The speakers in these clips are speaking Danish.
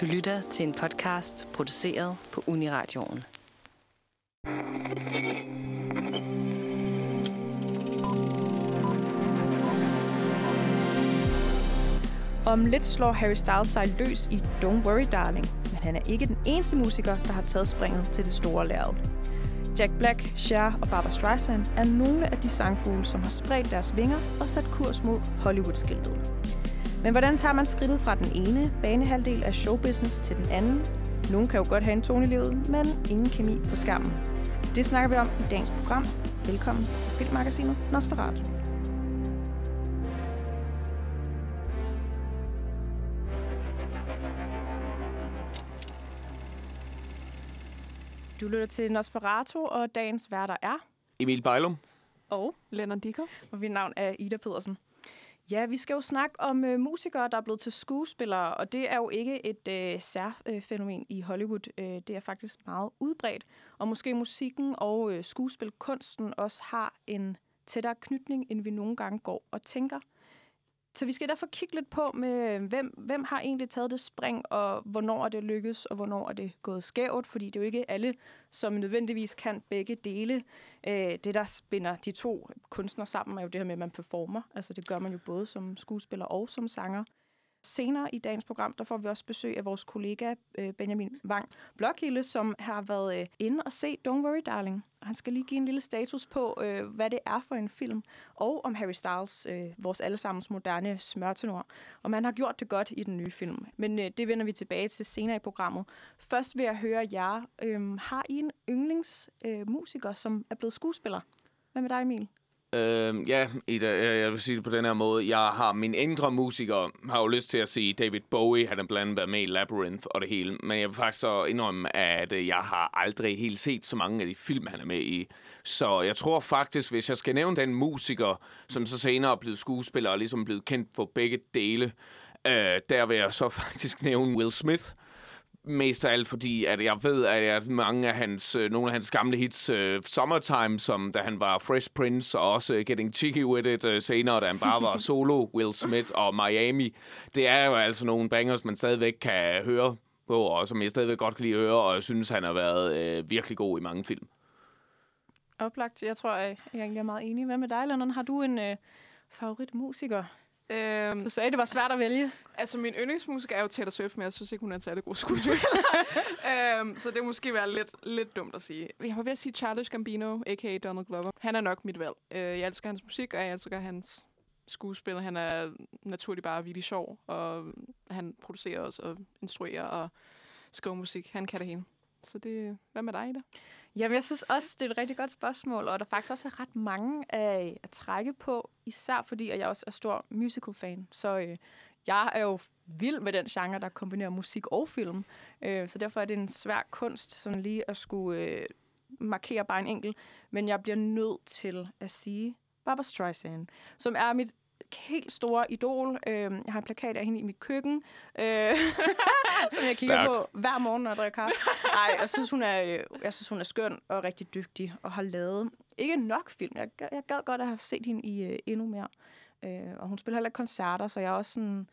Du lytter til en podcast produceret på Uniradioen. Om lidt slår Harry Styles sig løs i Don't Worry Darling, men han er ikke den eneste musiker, der har taget springet til det store lærred. Jack Black, Cher og Barbara Streisand er nogle af de sangfugle, som har spredt deres vinger og sat kurs mod Hollywood-skiltet. Men hvordan tager man skridtet fra den ene banehalvdel af showbusiness til den anden? Nogle kan jo godt have en tone i livet, men ingen kemi på skærmen. Det snakker vi om i dagens program. Velkommen til Filmmagasinet Nosferatu. Du lytter til Nosferatu, og dagens værter er... Emil Bejlum. Og Lennon Dicker. og mit navn er Ida Pedersen. Ja, vi skal jo snakke om øh, musikere, der er blevet til skuespillere, og det er jo ikke et øh, særfænomen i Hollywood. Øh, det er faktisk meget udbredt, og måske musikken og øh, skuespilkunsten også har en tættere knytning, end vi nogle gange går og tænker. Så vi skal derfor kigge lidt på, med hvem, hvem har egentlig taget det spring, og hvornår er det lykkes, og hvornår er det gået skævt, fordi det er jo ikke alle, som nødvendigvis kan begge dele. Øh, det, der spinder de to kunstnere sammen, er jo det her med, at man performer. Altså det gør man jo både som skuespiller og som sanger. Senere i dagens program, der får vi også besøg af vores kollega øh, Benjamin Wang Blokhilde, som har været øh, inde og se Don't Worry Darling. Han skal lige give en lille status på, øh, hvad det er for en film, og om Harry Styles, vores allesammens moderne smørtenor, om han har gjort det godt i den nye film. Men det vender vi tilbage til senere i programmet. Først vil jeg høre jer. Øhm, har I en yndlingsmusiker, musiker, som er blevet skuespiller? Hvad med dig, Emil? Øh, ja, Ida, jeg vil sige det på den her måde. Jeg har min indre musiker, har jo lyst til at sige David Bowie, han har blandt andet været med i Labyrinth og det hele. Men jeg vil faktisk så indrømme, at øh, jeg har aldrig helt set så mange af de film, han er med i. Så jeg tror faktisk, hvis jeg skal nævne den musiker, som så senere er blevet skuespiller og ligesom blevet kendt for begge dele, øh, der vil jeg så faktisk nævne Will Smith. Mest af alt fordi, at jeg ved, at mange af hans, øh, nogle af hans gamle hits, uh, Summertime, som da han var Fresh Prince, og også uh, Getting Cheeky With It uh, senere, da han bare var solo, Will Smith og Miami, det er jo altså nogle bangers, man stadigvæk kan høre på, og som jeg stadigvæk godt kan lide at høre, og jeg synes, han har været uh, virkelig god i mange film. Oplagt. Jeg tror, jeg, er meget enig. Hvad med dig, Lennon? Har du en øh, favoritmusiker? Øhm, Du sagde, det var svært at vælge. altså, min yndlingsmusiker er jo Taylor Swift, men jeg synes ikke, hun er en særlig god skuespiller. øhm, så det måske være lidt, lidt dumt at sige. Jeg var ved at sige Charles Gambino, a.k.a. Donald Glover. Han er nok mit valg. Øh, jeg elsker hans musik, og jeg elsker hans skuespil. Han er naturligt bare virkelig sjov, og han producerer også og instruerer og skriver musik. Han kan det hele. Så det, hvad med dig, Ida? Jamen, jeg synes også, det er et rigtig godt spørgsmål, og der faktisk også er ret mange øh, at trække på, især fordi at jeg også er stor musical-fan. Så øh, jeg er jo vild med den genre, der kombinerer musik og film. Øh, så derfor er det en svær kunst sådan lige at skulle øh, markere bare en enkelt. Men jeg bliver nødt til at sige Barbara Streisand, som er mit helt store idol. Øh, jeg har en plakat af hende i mit køkken, øh, som jeg kigger Stærkt. på hver morgen, når jeg drikker kaffe. Nej, jeg synes, hun er, øh, jeg synes, hun er skøn og rigtig dygtig og har lavet ikke nok film. Jeg, jeg gad godt at have set hende i øh, endnu mere. Øh, og hun spiller heller koncerter, så jeg er også sådan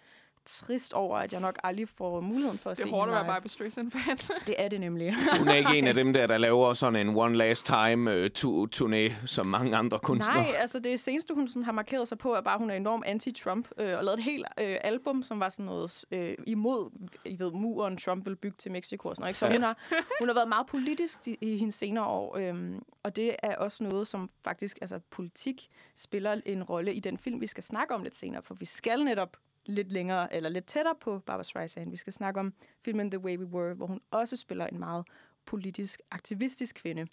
trist over, at jeg nok aldrig får muligheden for at Det se er hårdt at være. Barbra Streisand-fan. Det er det nemlig. Hun er ikke en af dem der, der laver sådan en One Last Time uh, to turné som mange andre kunstnere. Nej, altså det seneste, hun sådan har markeret sig på, er bare, at hun er enormt anti-Trump, øh, og lavet et helt øh, album, som var sådan noget øh, imod, I ved, muren Trump vil bygge til Mexico og sådan noget. Ikke? Så hun har, hun har været meget politisk i, i hendes senere år, øh, og det er også noget, som faktisk, altså politik spiller en rolle i den film, vi skal snakke om lidt senere, for vi skal netop lidt længere, eller lidt tættere på Barbara Streisand. Vi skal snakke om filmen The Way We Were, hvor hun også spiller en meget politisk, aktivistisk kvinde.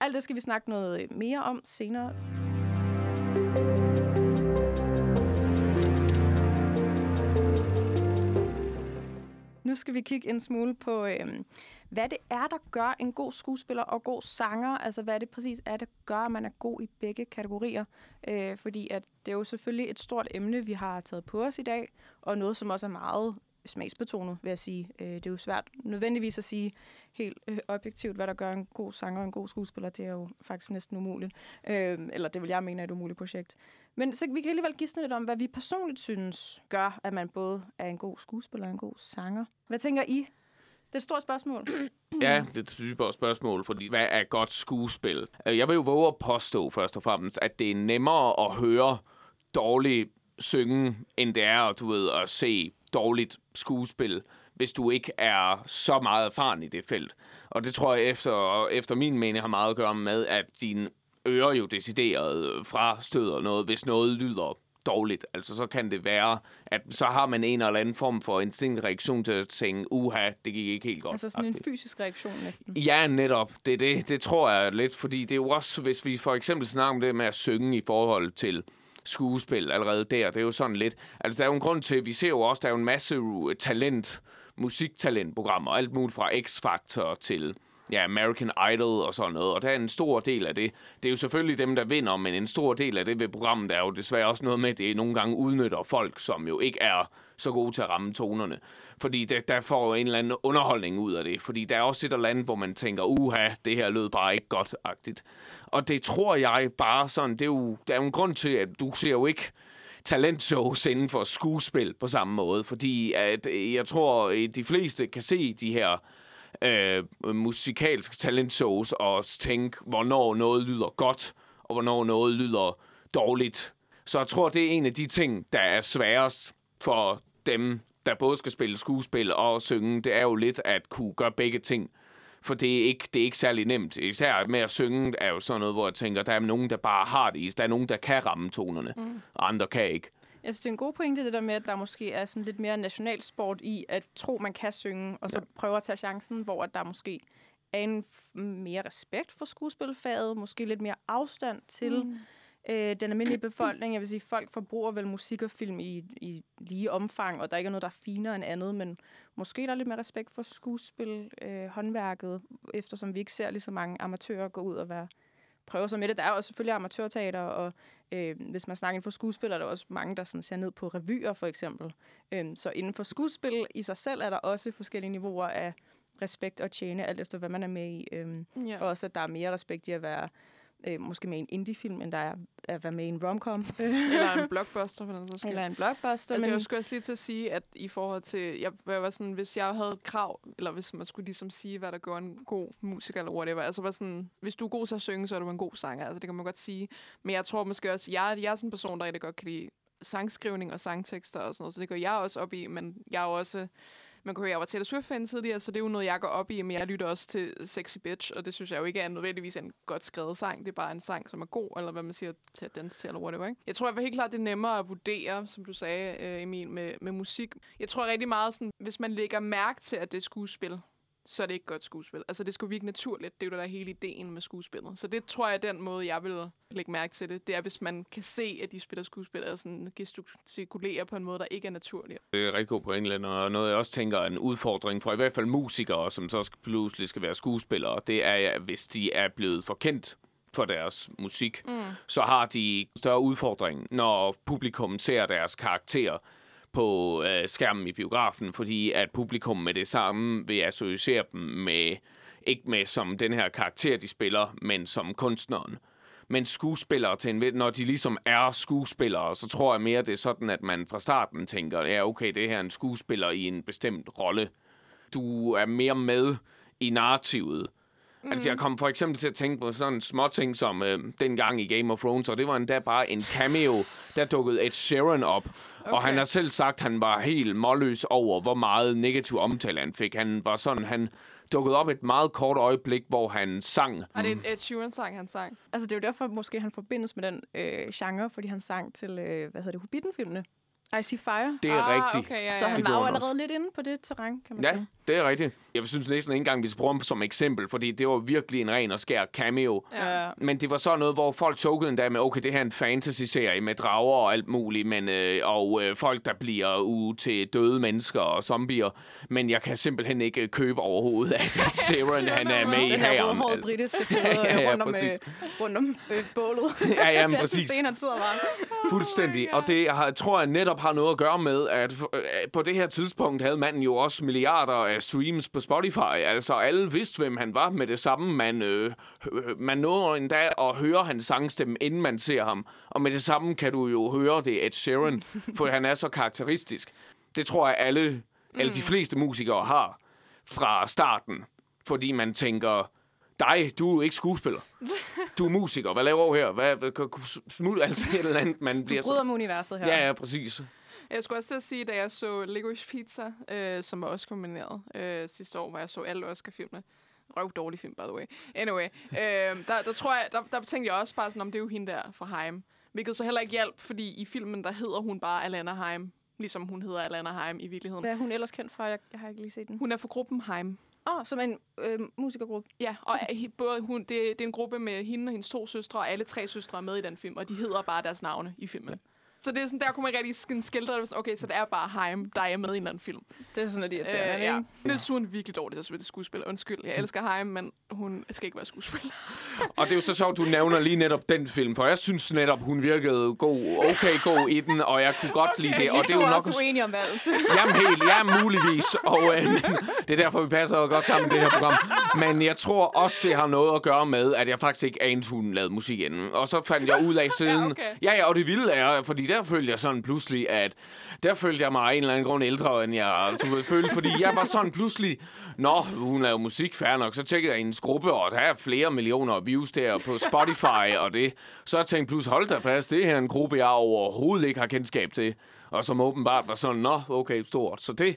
Alt det skal vi snakke noget mere om senere. Nu skal vi kigge en smule på, øh, hvad det er, der gør en god skuespiller og god sanger. Altså, hvad det præcis er, der gør, at man er god i begge kategorier. Øh, fordi at det er jo selvfølgelig et stort emne, vi har taget på os i dag, og noget, som også er meget smagsbetonet, vil jeg sige. Øh, det er jo svært nødvendigvis at sige helt øh, objektivt, hvad der gør en god sanger og en god skuespiller. Det er jo faktisk næsten umuligt. Øh, eller det vil jeg mene er et umuligt projekt. Men så vi kan alligevel gisne lidt om, hvad vi personligt synes gør, at man både er en god skuespiller og en god sanger. Hvad tænker I? Det er et stort spørgsmål. Ja, det er et stort spørgsmål, fordi hvad er godt skuespil? Øh, jeg vil jo våge at påstå først og fremmest, at det er nemmere at høre dårligt synge, end det er du ved, at se dårligt skuespil, hvis du ikke er så meget erfaren i det felt. Og det tror jeg efter, efter min mening har meget at gøre med, at din ører jo decideret frastøder noget, hvis noget lyder dårligt. Altså så kan det være, at så har man en eller anden form for instinktreaktion til at tænke, uha, det gik ikke helt godt. Altså sådan en fysisk reaktion næsten. Ja, netop. Det, det, det tror jeg lidt, fordi det er jo også, hvis vi for eksempel snakker om det med at synge i forhold til skuespil allerede der, det er jo sådan lidt, altså der er jo en grund til, vi ser jo også, der er jo en masse talent, musiktalentprogrammer, alt muligt fra X-Factor til ja, American Idol og sådan noget, og der er en stor del af det. Det er jo selvfølgelig dem, der vinder, men en stor del af det ved programmet er jo desværre også noget med, at det nogle gange udnytter folk, som jo ikke er så gode til at ramme tonerne. Fordi der, der får jo en eller anden underholdning ud af det. Fordi der er også et eller andet, hvor man tænker, uha, det her lød bare ikke godt-agtigt. Og det tror jeg bare sådan, det er jo, der er jo en grund til, at du ser jo ikke talentshows inden for skuespil på samme måde. Fordi at, øh, jeg tror, at de fleste kan se de her øh, musikalske talentshows og tænke, hvornår noget lyder godt, og hvornår noget lyder dårligt. Så jeg tror, det er en af de ting, der er sværest for dem, der både skal spille skuespil og synge. Det er jo lidt at kunne gøre begge ting. For det er ikke, det er ikke særlig nemt. Især med at synge er jo sådan noget, hvor jeg tænker, der er nogen, der bare har det. Der er nogen, der kan ramme tonerne, mm. og andre kan ikke. Jeg synes, det er en god pointe, det der med, at der måske er sådan lidt mere nationalsport i at tro, man kan synge, og så ja. prøve at tage chancen, hvor at der måske er en mere respekt for skuespilfaget, måske lidt mere afstand til mm. øh, den almindelige befolkning. Jeg vil sige, folk forbruger vel musik og film i, i lige omfang, og der ikke er noget, der er finere end andet, men måske der er lidt mere respekt for skuespil, øh, håndværket, eftersom vi ikke ser lige så mange amatører gå ud og være prøve sig med det. Der er også selvfølgelig amatørteater, og øh, hvis man snakker inden for skuespil, er der også mange, der sådan ser ned på revyer, for eksempel. Øh, så inden for skuespil i sig selv er der også forskellige niveauer af respekt og tjene, alt efter hvad man er med i. Øh, Ja. og også, at der er mere respekt i at være øh, måske med en indie-film, end der er at være med i en romcom. Eller en blockbuster, for den sags. Eller en blockbuster. Altså, men... jeg skulle også lige til at sige, at i forhold til, jeg, jeg var sådan, hvis jeg havde et krav, eller hvis man skulle ligesom sige, hvad der gør en god musiker, eller whatever, altså var sådan, hvis du er god til at synge, så er du en god sanger, altså det kan man godt sige. Men jeg tror måske også, jeg, jeg er sådan en person, der rigtig godt kan lide sangskrivning og sangtekster og sådan noget, så det går jeg også op i, men jeg er også, man kan høre, jeg var Taylor Swift-fan tidligere, så det er jo noget, jeg går op i, men jeg lytter også til Sexy Bitch, og det synes jeg jo ikke er nødvendigvis en godt skrevet sang, det er bare en sang, som er god, eller hvad man siger, til at danse til, eller whatever, ikke? Jeg tror, at helt klart, det er nemmere at vurdere, som du sagde, øh, Emil, med, med musik. Jeg tror rigtig meget sådan, hvis man lægger mærke til, at det er skuespil, så er det ikke godt skuespil. Altså, det skulle virke naturligt. Det er jo der er hele ideen med skuespillet. Så det tror jeg er den måde, jeg vil lægge mærke til det. Det er, hvis man kan se, at de spiller skuespil, og sådan gestikulerer på en måde, der ikke er naturlig. Det er rigtig god pointe, og noget jeg også tænker er en udfordring for i hvert fald musikere, som så pludselig skal være skuespillere, det er, hvis de er blevet forkendt for deres musik, mm. så har de større udfordring, når publikum ser deres karakterer på øh, skærmen i biografen, fordi at publikum med det samme vil associere dem med, ikke med som den her karakter, de spiller, men som kunstneren. Men skuespillere, til en, når de ligesom er skuespillere, så tror jeg mere, det er sådan, at man fra starten tænker, ja, okay, det her er en skuespiller i en bestemt rolle. Du er mere med i narrativet. Mm. Altså, jeg kom for eksempel til at tænke på sådan små ting som øh, dengang i Game of Thrones, og det var endda bare en cameo, der dukkede Ed Sheeran op. Okay. Og han har selv sagt, at han var helt målløs over, hvor meget negativ omtale han fik. Han var sådan, han dukkede op et meget kort øjeblik, hvor han sang. Og det er Ed Sheeran-sang, han sang. Altså, det er jo derfor, måske han forbindes med den øh, genre, fordi han sang til, øh, hvad hedder det, Hobbiten-filmene. I See Fire. Det er ah, rigtigt. Okay, ja, Så ja. han Det var jo han allerede lidt inde på det terræn, kan man Ja, sige. det er rigtigt. Jeg synes næsten ikke engang, vi skal bruge ham som eksempel, fordi det var virkelig en ren og skær cameo. Ja. Men det var så noget, hvor folk tog endda med, okay, det her er en fantasy-serie med drager og alt muligt, men, øh, og øh, folk, der bliver ude til døde mennesker og zombier. Men jeg kan simpelthen ikke købe overhovedet, at Sheeran, han er med i Den her rødhårede Altså. brite skal sidde Ja, ja, rundt om, øh, præcis. rundt om øh, bålet. Ja, ja, men det er præcis. så scenen, han sidder bare. Fuldstændig. Og det har, tror jeg netop har noget at gøre med, at øh, på det her tidspunkt havde manden jo også milliarder af streams på Spotify. Altså, alle vidste, hvem han var med det samme. Man, øh, man nåede endda at høre hans sangstemme, inden man ser ham. Og med det samme kan du jo høre det Ed Sheeran, for han er så karakteristisk. Det tror jeg, alle, alle de fleste musikere har fra starten. Fordi man tænker, dig, du er ikke skuespiller. Du er musiker. Hvad laver du her? Hvad, hvad, smut, altså et eller andet, man bliver Bryder så... med universet her. Ja, ja, præcis. Jeg skulle også til at sige, da jeg så Licorice Pizza, øh, som var også nomineret øh, sidste år, hvor jeg så alle Oscar-filmene. Røv dårlig film, by the way. Anyway, øh, der, der, tror jeg, der, der tænkte jeg også bare sådan, om det er jo hende der fra Heim. Hvilket så heller ikke hjælp, fordi i filmen, der hedder hun bare Alana Heim. Ligesom hun hedder Alana Heim i virkeligheden. Hvad er hun ellers kendt fra? Jeg, jeg har ikke lige set den. Hun er fra gruppen Heim. Oh, som en øh, musikergruppe. Ja, og både hun, det, det er en gruppe med hende og hendes to søstre, og alle tre søstre er med i den film, og de hedder bare deres navne i filmen. Så det er sådan, der kunne man rigtig sådan skildre det. sådan, Okay, så det er bare Heim, der er med i en eller anden film. Det er sådan lidt irriterende, Øh, ikke? ja. Det synes hun virkelig dårligt at spille skuespiller. Undskyld, jeg elsker Heim, men hun skal ikke være skuespiller. Og det er jo så sjovt, du nævner lige netop den film, for jeg synes netop, hun virkede god, okay god i den, og jeg kunne godt okay, lide det. Og det er jo er nok... også uenige om alt. Jamen helt, ja, muligvis. Og øh, det er derfor, vi passer godt sammen i det her program. Men jeg tror også, det har noget at gøre med, at jeg faktisk ikke anede, hun lavede musik inden. Og så fandt jeg ud af siden... Ja, okay. ja, ja, og det vilde er, fordi der følte jeg sådan pludselig, at der følte jeg mig af en eller anden grund ældre, end jeg du ved, følte. Fordi jeg var sådan pludselig, Nå, hun laver musik, fair nok. Så tjekkede jeg hendes gruppe, og der er flere millioner views der på Spotify og det. Så jeg tænkte pludselig, hold da fast, det her er en gruppe, jeg overhovedet ikke har kendskab til. Og som åbenbart var sådan, nå, okay, stort. Så det,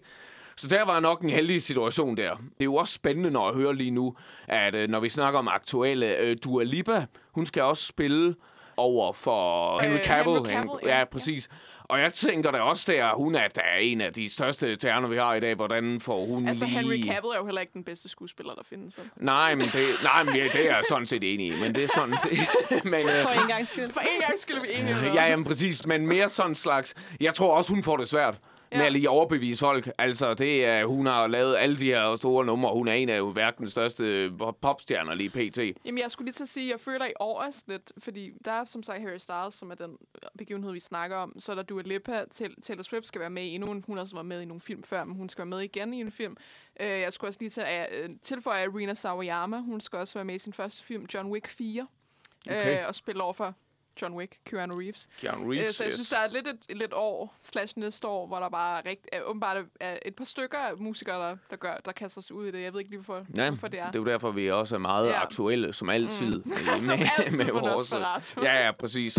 så der var nok en heldig situation der. Det er jo også spændende, når jeg hører lige nu, at øh, når vi snakker om aktuelle, øh, Dua Lipa, hun skal også spille over for Henry Øh, Cavill. Henry Cavill, ja. ja, præcis. Og jeg tænker da også der, hun er da en af de største terner, vi har i dag. Hvordan får hun Altså, lige... Henry Cavill er jo heller ikke den bedste skuespiller, der findes. Vel? Nej, men det, nej, men ja, det er jeg sådan set enig i. Men det er sådan... Men, øh, For en gang skyld. For en gang skulle vi enige. Ja, jamen præcis, men mere sådan slags... Jeg tror også, hun får det svært med Ja. at lige overbevise folk. Altså, det er, hun har lavet alle de her store numre. Hun er en af verdens største popstjerner lige pt. Jamen, jeg skulle lige at sige, at jeg føler i år også lidt, fordi der er som sagt Harry Styles, som er den begivenhed, vi snakker om. Så er der Dua Lipa, til Taylor Swift skal være med i endnu en. Hun har også været med i nogle film før, men hun skal være med igen i en film. Øh, jeg skulle også lige til øh, tilføje Arena Sawayama. Hun skal også være med i sin første film, John Wick 4. Okay. Øh, og spille over for John Wick, Keanu Reeves. Keanu Øh, Reeves, så jeg synes, yes. der er lidt et, et lidt år, slash næste år, hvor der bare er rigt, er, åbenbart er et par stykker af musikere, der, der, gør, der kaster sig ud i det. Jeg ved ikke lige, hvorfor, Ja, hvorfor det er. det er jo derfor, vi også er meget Ja. aktuelle, som altid. Mm. Som altid på Nosferatu. Ja, ja, præcis.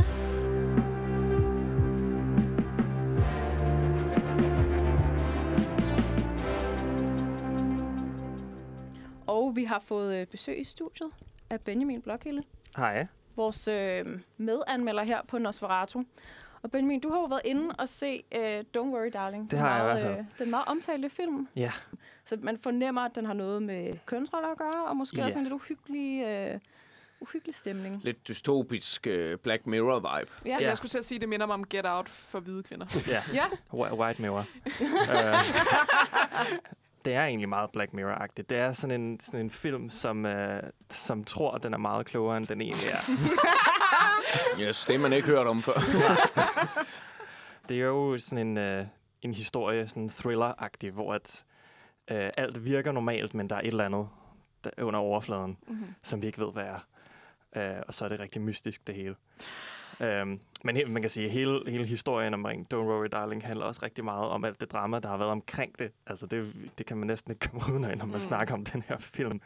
Og vi har fået øh, besøg i studiet af Benjamin Blokhilde, Hej. Vores øh, medanmelder her på Nosferatu. Og Benjamin, du har jo været inde og se øh, Don't Worry Darling. Det har jeg i meget, hvert fald. Øh, den meget omtalte film. Ja. Så man fornemmer, at den har noget med kønsroller at gøre, og måske Ja. også en lidt uhyggelig, øh, uhyggelig stemning. Lidt dystopisk uh, Black Mirror-vibe. Ja. Ja. Ja. Jeg skulle til at sige, at det minder mig om Get Out for hvide kvinder. Ja, ja. Wh- White Mirror. uh, det er egentlig meget Black Mirror-agtigt. Det er sådan en, sådan en film, som, uh, som tror, at den er meget klogere, end den egentlig er. Yes, det har man ikke hørt om før. Det er jo sådan en, uh, en historie, sådan thriller-agtig, hvor at, uh, alt virker normalt, men der er et eller andet der under overfladen, Mm-hmm. som vi ikke ved, hvad er. Uh, og så er det rigtig mystisk, det hele. Um, men he- man kan sige, at hele, hele historien omkring Don't Worry Darling handler også rigtig meget om alt det drama, der har været omkring det. Altså det, det kan man næsten ikke komme uden af, når man Mm. snakker om den her film.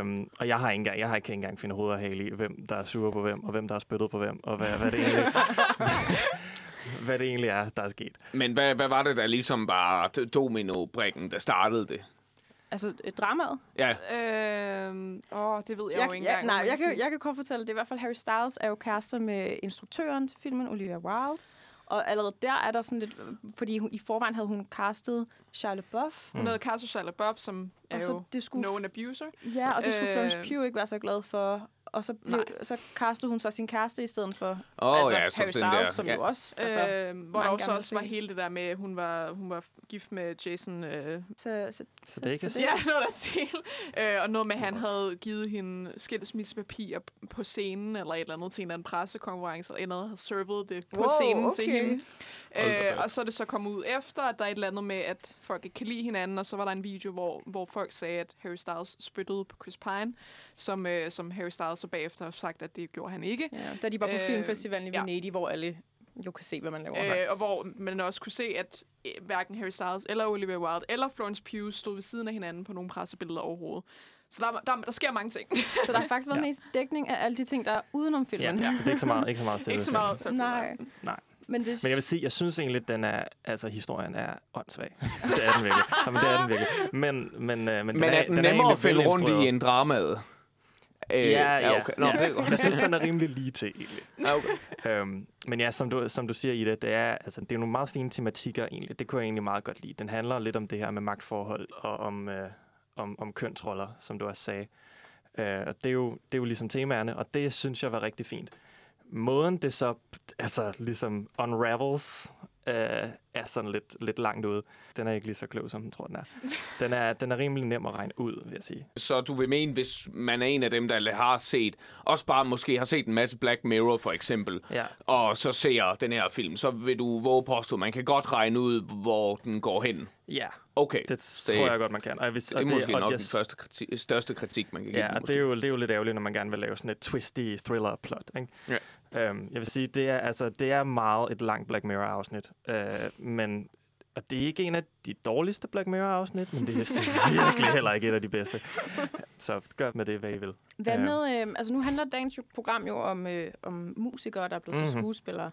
Um, og jeg har ikke engang, jeg har ikke engang finde hoved og hale i, hvem der er sur på hvem, og hvem der er spyttet på hvem, og hvad, hvad, det egentlig, hvad det egentlig er, der er sket. Men hvad, hvad var det, der ligesom var domino-brikken, der startede det? Altså, et dramaet. Ja, Øhm, åh, det ved jeg, jo ikke jeg, engang. nej, jeg kan, jeg kan kort fortælle, det er i hvert fald Harry Styles er jo kærester med instruktøren til filmen, Olivia Wilde. Og allerede der er der sådan lidt, fordi hun, i forvejen havde hun castet Shia LaBeouf. Hun havde Castle Shia LaBeouf, som er Og så jo det skulle, known abuser. ja, og det skulle Øh. Florence Pugh ikke være så glad for. Og så, blev, så castede hun så sin kæreste i stedet for oh, altså, ja, Harry Styles, der. som ja. jo også... Altså, øh, hvor der også, også var hele det der med, at hun var, hun var gift med Jason... Øh, så, så, Så det er ikke- ja, noget der til. Øh, og noget med, at han havde givet hende skilsmissepapir på scenen, eller et eller andet til en eller anden pressekonference, og endnu havde servet det på Wow, scenen til okay. hende. Hold da Øh, og så er det så kommet ud efter, at der er et eller andet med, at folk ikke kan lide hinanden, og så var der en video, hvor, hvor folk sagde, at Harry Styles spyttede på Chris Pine, som, øh, som Harry Styles så bagefter har sagt, at det gjorde han ikke. Ja, da de var på Øh, filmfestivalen i ja. Venedig, hvor alle jo kan se, hvad man laver. Øh, og hvor man også kunne se, at øh, hverken Harry Styles eller Olivia Wilde eller Florence Pugh stod ved siden af hinanden på nogle pressebilleder overhovedet. Så der, der, der sker mange ting. Så der har faktisk været Ja. mest dækning af alle de ting, der er udenom Ja, filmen. så det er ikke så meget, ikke så meget selve ikke så filmen. meget. Så Nej. Nej. Men, det, Men jeg vil sige, jeg synes egentlig, at den er, altså historien er åndssvag. det er den virkelig. Jamen, det er den virkelig. Men, men, øh, men, Men den er den nemmere egentlig at fælde rundt i en dramaet? Øh, Ja, ja. okay. Nå, ja. godt. Jeg synes, den er rimelig lige til, egentlig. Ja, okay. Øhm, men ja, som du, som du siger, Ida, det er, altså, det er nogle meget fine tematikker egentlig. Det kunne jeg egentlig meget godt lide. Den handler lidt om det her med magtforhold og om, øh, om, om kønsroller, som du også sagde. Øh, og det, er jo, det er jo ligesom temaerne, og det synes jeg var rigtig fint. Måden det så altså, ligesom unravels, øh, er sådan lidt, lidt langt ude. Den er ikke lige så klog, som den tror, den er. Den er, den er rimelig nem at regne ud, vil jeg sige. Så du vil mene, hvis man er en af dem, der har set, også bare måske har set en masse Black Mirror for eksempel, Ja, og så ser den her film, så vil du våge påstå, man kan godt regne ud, hvor den går hen. ja Okay, det, det tror jeg godt, man kan. Og vil, det er måske og nok jeg- den første kriti- største kritik, man kan give Ja, den, og det er, jo, det er jo lidt ærgerligt, når man gerne vil lave sådan et twisty thriller-plot. Ikke? Ja. Øhm, jeg vil sige, det er, altså, det er meget et langt Black Mirror-afsnit. Øh, men og det er ikke en af de dårligste Black Mirror-afsnit, men det er virkelig heller ikke et af de bedste. Så gør med det, hvad I vil. Hvad Ja. med, øh, altså nu handler dagens program jo om, øh, om musikere, der er blevet mm-hmm. til Mhm. skuespillere.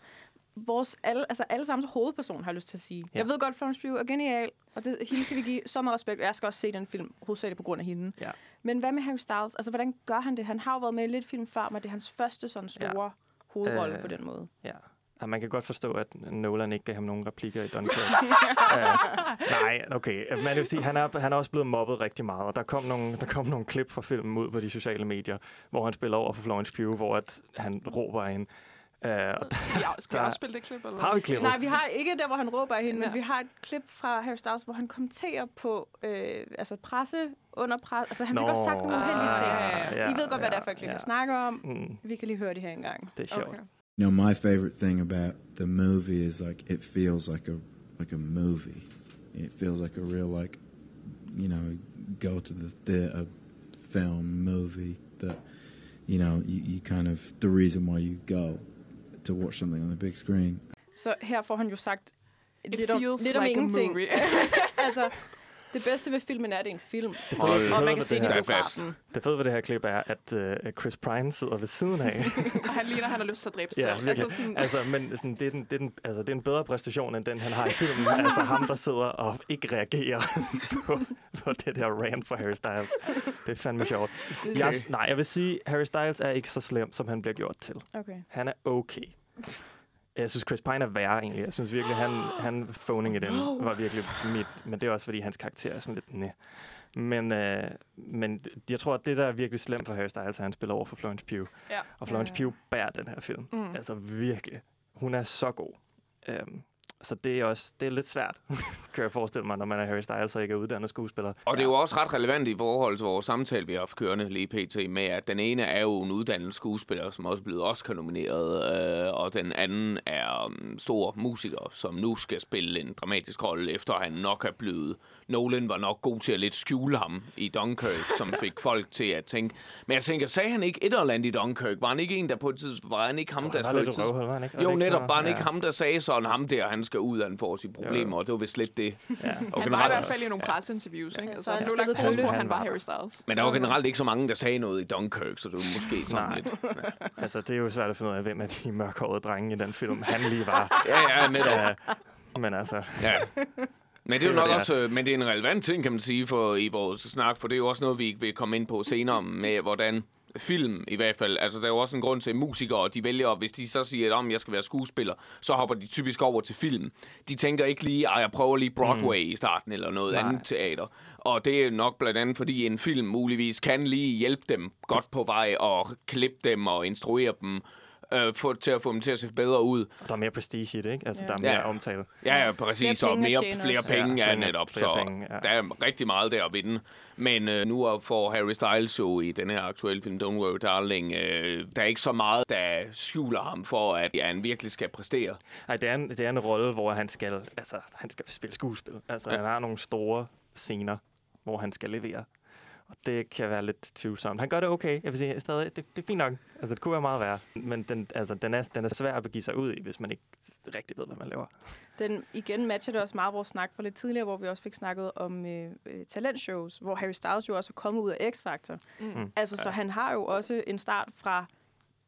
Vores alle, altså alle sammen hovedperson, har jeg lyst til at sige. Ja. Jeg ved godt, Florence Pugh er genial, og det, hende skal vi give så meget respekt. Jeg skal også se den film, hovedsageligt på grund af hende. Ja. Men hvad med Harry Styles? Altså, hvordan gør han det? Han har jo været med i lidt film før, men det er hans første sådan store ja. hovedrolle Øh, på den måde. Ja. Og man kan godt forstå, at Nolan ikke gav ham nogen replikker i Dunkirk. uh, nej, okay. Men jeg vil sige, han er, han er også blevet mobbet rigtig meget, og der kom, nogle, der kom nogle klip fra filmen ud på de sociale medier, hvor han spiller over for Florence Pugh, hvor at han råber af hende. Uh, og der, Skal vi, skal vi der- også spille det klip? Eller? har vi klippet? Nej, vi har ikke der, hvor han råber af hende, ja. Ja. men vi har et klip fra Harry Styles, hvor han kommenterer på øh, altså presse under presse. Altså, han fik Nå, også sagt nogle uheldige ting. ah, ja, I ved godt, hvad ja, det er for et klip, ja. jeg snakker om. Mm, Vi kan lige høre det her engang. det er sjovt. Okay. You know, my favorite thing about the movie is like it feels like a like a movie. It feels like a real like you know go to the theater film movie that you know you, you kind of the reason why you go to watch something on the big screen. Så her får han jo sagt It lidt om, feels lidt like a ingenting. movie. altså, det bedste ved filmen er, at det er en film. Det fede, det Og man kan se det den i biografen. det fede ved det her klip er, at uh, Chris Pine sidder ved siden af. Og han ligner, han har lyst til at dræbe sig Ja, virkelig. Altså sådan, altså, men sådan, det, er den, det, er den, altså, det er en bedre præstation, end den, han har i filmen. altså ham, der sidder og ikke reagerer på, på det der rant fra Harry Styles. Det er fandme sjovt. Jeg, nej, jeg vil sige, Harry Styles er ikke så slem, som han bliver gjort til. Okay. Han er okay. Jeg synes, Chris Pine er værre egentlig. Jeg synes virkelig, han, han phoning it in var virkelig mit. Men det er også, fordi hans karakter er sådan lidt næ. Men, øh, men jeg tror, at det, der er virkelig slemt for Harry Styles, er, at han spiller over for Florence Pugh. Ja. Og Florence Ja. Pugh bærer den her film. Mm. Altså virkelig. Hun er så god. Øhm, så det er også det er lidt svært, kan jeg forestille mig, når man er Harry Styles og ikke er uddannet skuespiller. Og det er jo også ret relevant i forhold til vores samtale, vi har haft kørende lige pt. med, at den ene er jo en uddannet skuespiller, som også er blevet Oscar-nomineret, øh, og den anden er en stor musiker, som nu skal spille en dramatisk rolle, efter han nok er blevet... Nolan var nok god til at lidt skjule ham i Dunkirk, som fik folk til at tænke... Men jeg tænker, sagde han ikke et eller andet i Dunkirk? Var han ikke en, der på et tidspunkt... Var han ikke ham, Oh, der han på var et lidt tidspunkt- røvhul, var han ikke? Var Jo, netop. Var han ikke ja. ham, der sagde sådan, ham der, han skal ud, han får sine problemer, og det var vist lidt det. Ja. Og Han var i generelt- hvert fald i nogle presseinterviews, ikke? Ja, Altså, så han han blev lagt på, han var Han var Harry Styles. Men der var generelt ikke så mange, der sagde noget i Dunkirk, så det var måske sådan Nej. lidt... Altså, det er jo svært at finde ud af, hvem er de mørkhårede drenge i den film, han lige var. Ja, ja, netop. Ja, men altså, Ja. Men det er jo nok også, øh, men det er en relevant ting, kan man sige, for i vores snak, for det er jo også noget, vi vil komme ind på senere med, hvordan film i hvert fald. Altså, der er jo også en grund til, at musikere, de vælger, hvis de så siger, at om jeg skal være skuespiller, så hopper de typisk over til film. De tænker ikke lige, at jeg prøver lige Broadway mm. i starten, eller noget Nej. andet teater. Og det er nok blandt andet, fordi en film muligvis kan lige hjælpe dem godt på vej, og klippe dem og instruere dem, øh, for, til at få dem til at se bedre ud. Og der er mere prestige i det, ikke? Altså, Ja. der er mere Ja. omtale. Ja, ja, præcis. Flere Og mere, flere penge, Ja, ja, netop. flere så penge, ja. der er rigtig meget der at vinde. Men øh, nu får Harry Styles jo i den her aktuelle film, Don't Worry Darling, øh, der er ikke så meget, der skjuler ham for, at ja, han virkelig skal præstere. Nej, det er, en, det er en rolle, hvor han skal, altså, han skal spille skuespil. Altså, ja. han har nogle store scener, hvor han skal levere. Og det kan være lidt tvivlsomt. Han gør det okay. Jeg vil sige, stadig, det, det er fint nok. Altså, det kunne være meget værre. Men den, altså, den, er, den er svær at begive sig ud i, hvis man ikke rigtig ved, hvad man laver. Den igen matcher det også meget vores snak fra lidt tidligere, hvor vi også fik snakket om øh, øh, talentshows, hvor Harry Styles jo også er kommet ud af X-Factor. Mm. Altså, så han har jo også en start fra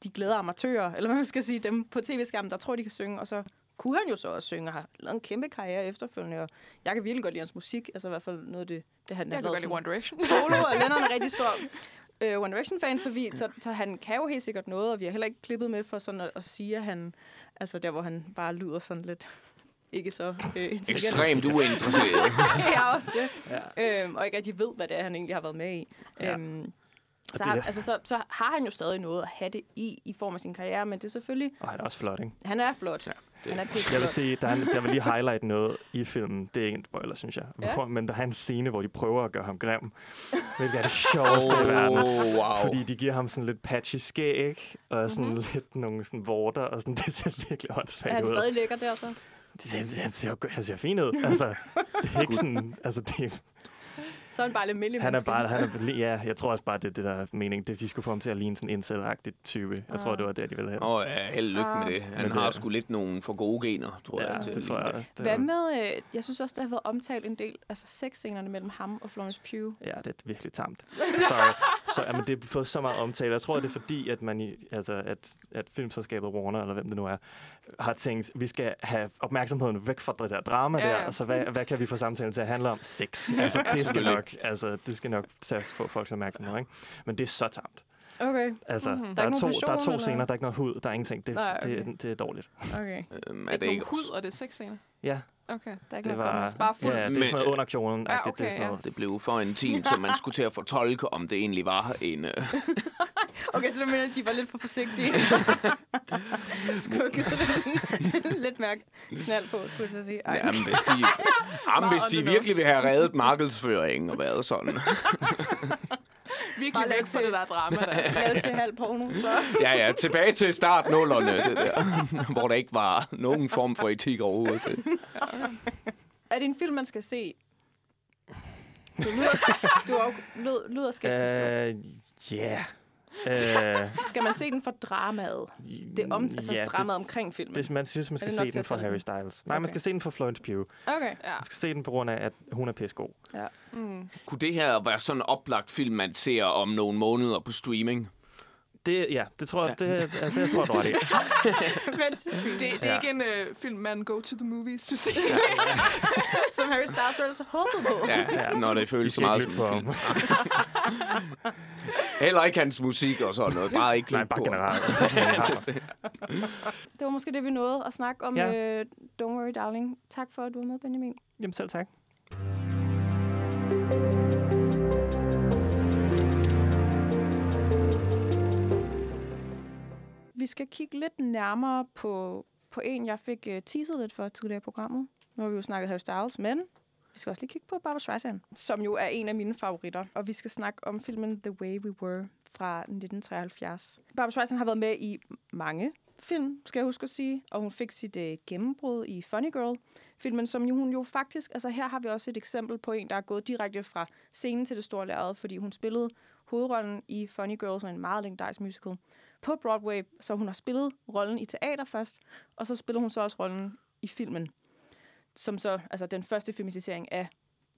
de glade amatører, eller hvad man skal sige, dem på tv-skærmen, der tror, de kan synge, og så kunne han jo så også synge, og har lavet en kæmpe karriere efterfølgende, og jeg kan virkelig godt lide hans musik, altså i hvert fald noget af det, det han Jeg har lavet sådan One Direction. solo, og Lennon er rigtig stor øh, One Direction-fan, så, vi, så, så han kan jo helt sikkert noget, og vi har heller ikke klippet med for sådan at, at sige, at han, altså der, hvor han bare lyder sådan lidt ikke så øh. Ekstremt uinteresseret. ja, også det. Ja. Øhm, og ikke rigtig ved, hvad det er, han egentlig har været med i. Ja. Ja. Øhm, så, har, altså, så, så har han jo stadig noget at have det i, i form af sin karriere, men det er selvfølgelig, Og han er også flot, ikke? han er flot. Ja, det- er Jeg vil sige, der, er, en- der vil lige highlight noget i filmen. Det er ikke en spoiler, synes jeg. Ja. Hvor, men der er en scene, hvor de prøver at gøre ham grim. Hvilket er det sjoveste i verden. Oh, wow. Fordi de giver ham sådan lidt patchy skæg, og sådan Mhm. mm-hmm. lidt nogle sådan vorter, og sådan, det ser virkelig Er åndssvagt han ud. stadig lækker der så? Det ser, han, ser, han ser fin ud. Altså, det er ikke sådan, altså, det, Så er han bare lidt mild han er bare, han er, ja, jeg tror også bare, det er det der er mening. Det, de skulle få ham til at ligne sådan en incel type. Jeg tror, Ah. det var det, de ville have. Åh, oh, ja, held og lykke med det. Han Men det har er- sgu lidt nogle for gode gener, tror ja, jeg. til det tror jeg. det. også. Det Hvad med, øh, jeg synes også, der har været omtalt en del, altså sexscenerne mellem ham og Florence Pugh. Ja, det er virkelig tamt. Sorry. Så, jamen, det har fået så meget omtale. Jeg tror, det er fordi, at, man i, altså, at, at filmselskabet Warner, eller hvem det nu er, har tænkt, vi skal have opmærksomheden væk fra det der drama Ja, der, og så hvad, hvad kan vi få samtalen til at handle om? Sex. Altså, det skal Selvfølgelig. Nok, altså, det skal nok tage få folks opmærksomhed, ikke? Men det er så tamt. Okay, Altså, Mhm. mm-hmm. Der der, er er ikke to, nogen der er to passion, scener, eller? der er ikke noget hud, der er ingenting. Det, Nej, okay. det, det er dårligt. okay. Øhm, er Ikke det ikke nogen hud, og det er sexscener. Ja, Okay. Der er ikke det var... Bare fuld- Ja, det er sådan noget under kjolen. Ja, det, det okay, er sådan ja. noget. Det blev for intimt, så man skulle til at fortolke, om det egentlig var en... Øh, Okay, så du mener, at de var lidt for forsigtige. Skukket lidt mærke knald på, skulle jeg så sige. Ej. jamen, hvis de, jamen, hvis de virkelig vil have reddet markedsføringen og været sådan. Virkelig væk fra til- det der drama der. Lavet til halv porno, så... Ja, ja, tilbage til startnullerne, det der, hvor der ikke var nogen form for etik overhovedet. Er det en film, man skal se? Du lyder, du er jo, lyder, skeptisk. Uh, Øh, Ja. Øh, skal man se den for dramaet? Det om, altså ja, dramaet omkring filmen. Det, man synes, man skal det se den for Harry? Styles. Nej, man Okay. skal se den for Florence Pugh. Okay. Ja. Man skal se den på grund af, at hun er pissegod. Mm. Kunne det her være sådan en oplagt film, man ser om nogle måneder på streaming? Det, ja, det tror jeg, det, altså, det, tror jeg, du har det. Det, det er Ja. ikke en øh, film, man go to the movies, synes jeg. Som Harry Styles ellers håbede på. Ja, ja. når det føles så meget som en på film. Heller ikke hans musik og sådan noget. Bare ikke Nej, bare generelt. Det var måske det, vi nåede at snakke om Ja. øh, Don't Worry Darling. Tak for, at du var med, Benjamin. Jamen selv tak. Vi skal kigge lidt nærmere på, på en, jeg fik uh, teaset lidt for tidligere i programmet. Nu har vi jo snakket Harry Styles, men vi skal også lige kigge på Barbara Streisand, som jo er en af mine favoritter. Og vi skal snakke om filmen The Way We Were fra 1973. Barbara Streisand har været med i mange film, skal jeg huske at sige, og hun fik sit øh, gennembrud i Funny Girl, filmen, som jo, hun jo faktisk, altså her har vi også et eksempel på en, der er gået direkte fra scenen til det store lærred, fordi hun spillede hovedrollen i Funny Girl, som er en meget legendarisk musical, på Broadway, så hun har spillet rollen i teater først, og så spiller hun så også rollen i filmen, som så, altså den første filmatisering af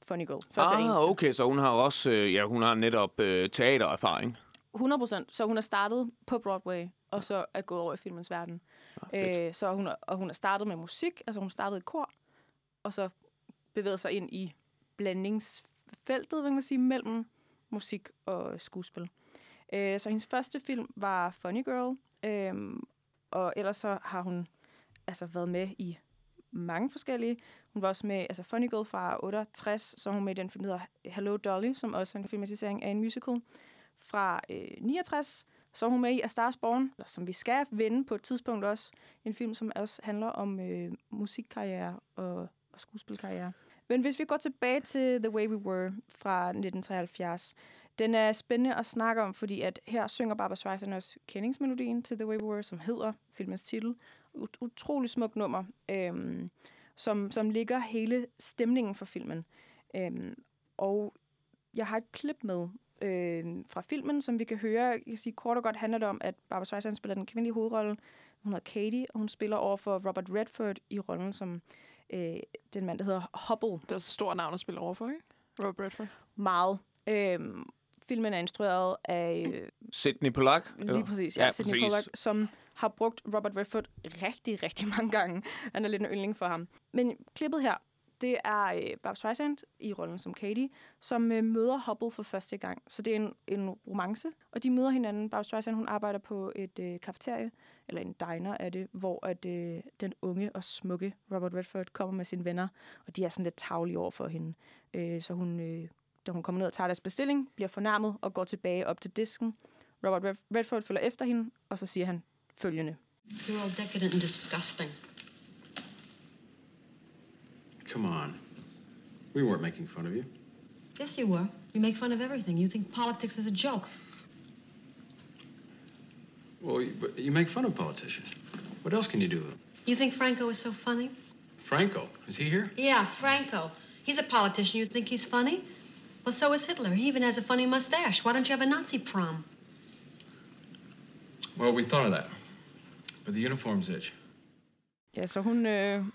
Funny Girl. Første Ah, okay, så hun har også, øh, ja, hun har netop øh, teatererfaring. 100 procent. Så hun er startet på Broadway, og så er gået over i filmens verden. fedt. Øh, så hun er, og hun er startet med musik, altså hun startede i kor, og så bevæget sig ind i blandingsfeltet, hvad kan man sige, mellem musik og skuespil. Øh, så hendes første film var Funny Girl, øh, og ellers så har hun altså været med i mange forskellige. Hun var også med, altså Funny Girl fra 68, så hun med i den film, der hedder Hello Dolly, som også er en filmatisering af en musical. Fra øh, 69, så er hun med i A Stars Born, eller som vi skal vende på et tidspunkt også. En film, som også handler om øh, musikkarriere og, og skuespilkarriere. Men hvis vi går tilbage til The Way We Were fra 1973, den er spændende at snakke om, fordi at her synger Barbara Streisand også kendingsmelodien til The Way We Were, som hedder filmens titel. Ut- utrolig smuk nummer, øhm, som, som ligger hele stemningen for filmen. Øhm, og jeg har et klip med øh, fra filmen, som vi kan høre. Jeg kan sige kort og godt handler det om, at Barbara Streisand spiller den kvindelige hovedrolle. Hun hedder Katie, og hun spiller over for Robert Redford i rollen som øh, den mand, der hedder Hubble. Det er et stort navn at spille overfor, ikke? Robert Redford. Meget. Øhm, filmen er instrueret af øh, Sidney Pollack. lige præcis, ja, Ja, Sidney præcis. Pollack, som har brugt Robert Redford rigtig, rigtig mange gange. Han er lidt en yndling for ham. Men klippet her, det er øh, Barbara Streisand i rollen som Katie, som øh, møder Hubble for første gang. Så det er en, en romance, og de møder hinanden. Barbara Streisand, hun arbejder på et øh, kafeterie, eller en diner er det, hvor at, øh, den unge og smukke Robert Redford kommer med sine venner, og de er sådan lidt tavlige over for hende. Øh, så hun, øh, da hun kommer ned og tager deres bestilling, bliver fornærmet og går tilbage op til disken. Robert Red- Redford følger efter hende, og så siger han følgende. You're all decadent and disgusting. Come on. We weren't making fun of you. Yes, you were. You make fun of everything. You think politics is a joke. Well, you, but you make fun of politicians. What else can you do with them? You think Franco is so funny? Franco, is he here? Yeah, Franco. He's a politician. You think he's funny? Well, so is Hitler. He even has a funny mustache. Why don't you have a Nazi prom? Well, we thought of that. But the uniforms itch. Ja, så hun, øh,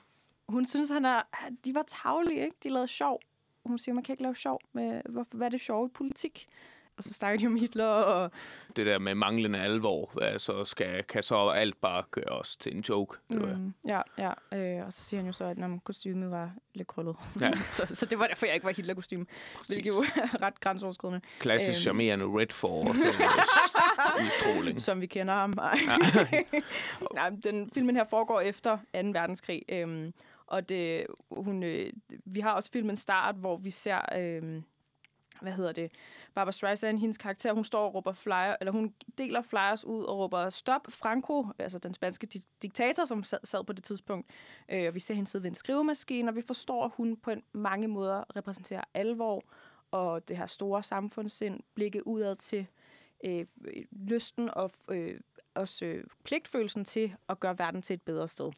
hun synes, han er, de var tavlige, ikke? De lavede sjov. Hun siger, man kan ikke lave sjov med, hvorfor, hvad er det sjov i politik? Og så snakker de om Hitler, og Det der med manglende alvor, altså skal, kan så alt bare gøres til en joke. Mm. ja, ja. Øh, og så siger han jo så, at når kostymet var lidt krøllet. Ja. så, så det var derfor, jeg ikke var Hitler-kostyme, hvilket jo er ret grænseoverskridende, Klassisk Øhm. charmerende Redford. udstråling. som vi kender ham. Nej, den filmen her foregår efter 2. verdenskrig, øhm, og det, hun, øh, vi har også filmen Start, hvor vi ser, øh, hvad hedder det, Barbara Streisand, hendes karakter, hun står og råber flyer, eller hun deler flyers ud og råber, stop Franco, altså den spanske di- diktator, som sad, sad på det tidspunkt. Øh, og vi ser hende sidde ved en skrivemaskine, og vi forstår, at hun på en, mange måder repræsenterer alvor, og det her store samfundssind, blikket udad til øh, øh lysten og øh, også øh, pligtfølelsen til at gøre verden til et bedre sted.